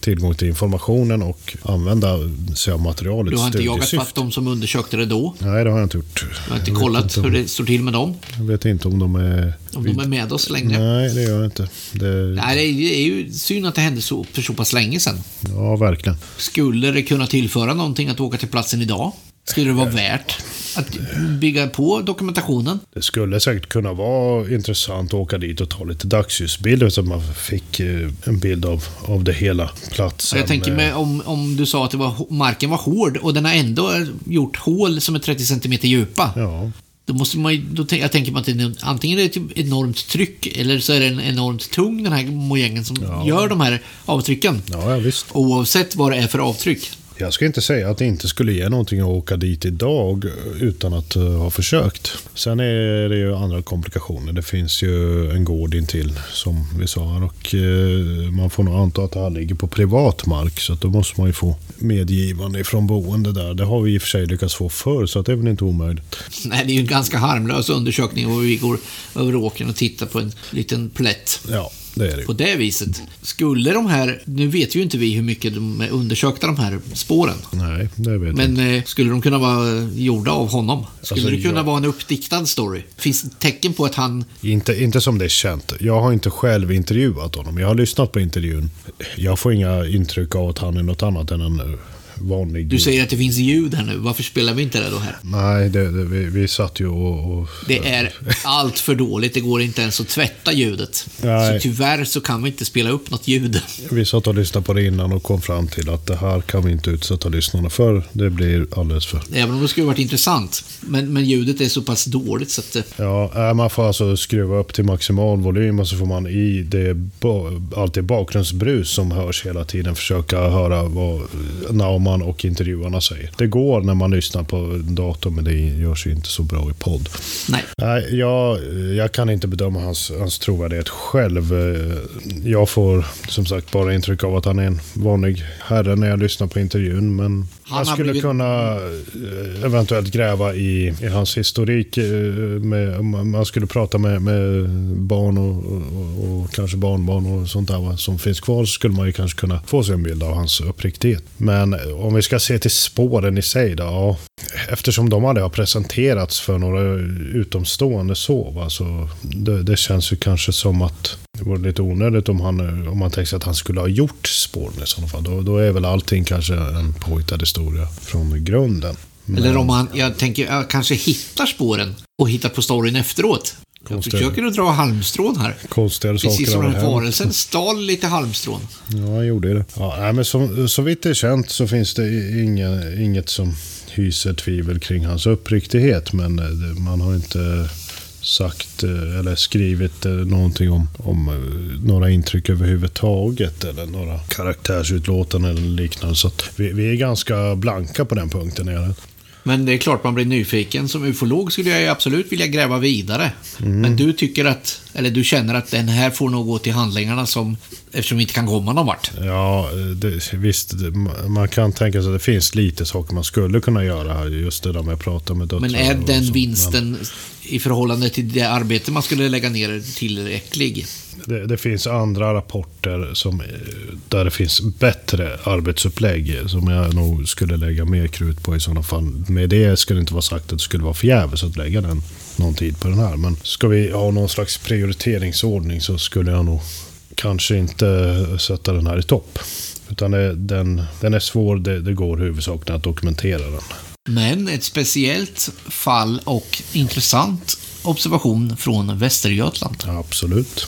tillgång till informationen och använda sig av materialet. Du har inte jagat fatt de som undersökte det då. Nej, det har jag inte gjort. Du har inte Jag kollat inte om- hur det står till med dem. Jag vet inte om de är... Om de är med oss längre. Nej, det gör jag inte. Det... Nej, det är, det är ju synd att det hände så, för så pass länge sedan. Ja, verkligen. Skulle det kunna tillföra någonting att åka till platsen idag? Skulle det vara värt att bygga på dokumentationen? Det skulle säkert kunna vara intressant att åka dit och ta lite dagsljusbilder så att man fick eh, en bild av, av det hela. Platsen. jag tänker mig om, om du sa att det var, marken var hård och den har ändå gjort hål som är 30 cm djupa. Ja, Då måste man ju, då, jag tänker mig att det antingen är det ett enormt tryck eller så är den enormt tung den här mojängen som Ja. gör de här avtrycken. ja, ja visst. Oavsett vad det är för avtryck. Jag ska inte säga att det inte skulle ge någonting att åka dit idag utan att uh, ha försökt. Sen är det ju andra komplikationer. Det finns ju en gård intill som vi sa och uh, man får nog anta att det här ligger på privat mark så då måste man ju få medgivande från boende där. Det har vi i och för sig lyckats få förr så det är väl inte omöjligt. Nej, det är ju en ganska harmlös undersökning och vi går över åkern och tittar på en liten plätt. Ja, det är det På det viset. Skulle de här, nu vet ju inte vi hur mycket de är undersökta de här spåren. Nej, det vet Men eh, skulle de kunna vara gjorda av honom? Skulle Alltså, det kunna jag- vara en uppdiktad story? Finns det tecken på att han... Inte, inte som det är känt. Jag har inte själv intervjuat honom. Jag har lyssnat på intervjun. Jag får inga intryck av att han är något annat än en eh, vanlig... Du säger att det finns ljud här nu. Varför spelar vi inte det då här? Nej, det, det, vi, vi satt ju och... och Det är allt för dåligt. Det går inte ens att tvätta ljudet. Nej. Så tyvärr så kan vi inte spela upp något ljud. vi satt och lyssnade på det innan och kom fram till att det här kan vi inte utsätta lyssnarna för. Det blir alldeles för... Även om det skulle varit intressant. Men, men ljudet är så pass dåligt så att... eh, Ja, äh, man får alltså skruva upp till maximal volym och så får man i det allt det bakgrundsbrus som hörs hela tiden försöka höra vad Naumann och intervjuarna säger. Det går när man lyssnar på en dator men det görs ju inte så bra i podd. Nej. Nej, jag, jag kan inte bedöma hans, hans trovärdighet själv. Jag får som sagt bara intryck av att han är en vanlig herre när jag lyssnar på intervjun. Men Han jag skulle blivit- kunna eh, eventuellt gräva i, i hans historik. eh, Med, man skulle prata med, med barn och, och, och kanske barnbarn och sånt där som finns kvar så skulle man ju kanske kunna få sig en bild av hans uppriktighet. Men om vi ska se till spåren i sig då, ja, eftersom de aldrig har presenterats för några utomstående så, va, så det, det känns ju kanske som att det vore lite onödigt om, han, om man tänker sig att han skulle ha gjort spåren i sådana fall. Då, då är väl allting kanske en påhittad historia från grunden. Men- Eller om han, jag tänker, jag kanske hittar spåren och hittar på storyn efteråt. Jag Konstigt. försöker att dra halmstrån här. Konstigare saker Precis som den här varelsen stal lite halmstrån. Ja, han gjorde det. Ja, nej, men så, så vitt det är känt så finns det inga, inget som hyser tvivel kring hans uppriktighet. Men eh, man har inte sagt eh, eller skrivit eh, någonting om, om några intryck överhuvudtaget eller några karaktärsutlåtanden eller liknande. Så vi, vi är ganska blanka på den punkten. Men det är klart man blir nyfiken. Som ufolog skulle jag ju absolut vilja gräva vidare. Mm. Men du tycker att, eller du känner att den här får nog gå till handlingarna som, eftersom vi inte kan komma någon vart. Ja, det, visst. Man kan tänka sig att det finns lite saker man skulle kunna göra här. Just det där med att prata med döttrar. Men är den vinsten i förhållande till det arbete man skulle lägga ner tillräcklig? Det, det finns andra rapporter som, eh, där det finns bättre arbetsupplägg som jag nog skulle lägga mer krut på i sådana fall. Med det skulle det inte vara sagt att det skulle vara förgäves att lägga den, någon tid på den här. Men ska vi ha någon slags prioriteringsordning så skulle jag nog kanske inte sätta den här i topp. Utan den, den är svår, det, det går huvudsakligen att dokumentera den. Men ett speciellt fall och intressant observation från Västergötland. Absolut.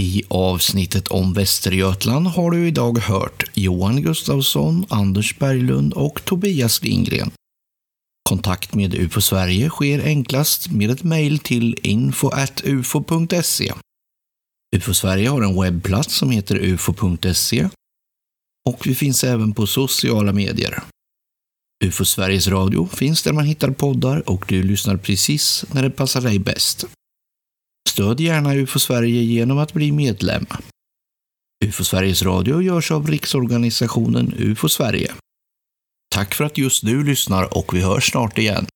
I avsnittet om Västergötland har du idag hört Johan Gustafsson, Anders Berglund och Tobias Lindgren. Kontakt med UFO Sverige sker enklast med ett mejl till info.ufo.se. UFO Sverige har en webbplats som heter ufo.se och vi finns även på sociala medier. UFO Sveriges Radio finns där man hittar poddar och du lyssnar precis när det passar dig bäst. Stöd gärna UFO Sverige genom att bli medlem. UFO Sveriges Radio görs av riksorganisationen UFO Sverige. Tack för att just du lyssnar och vi hörs snart igen.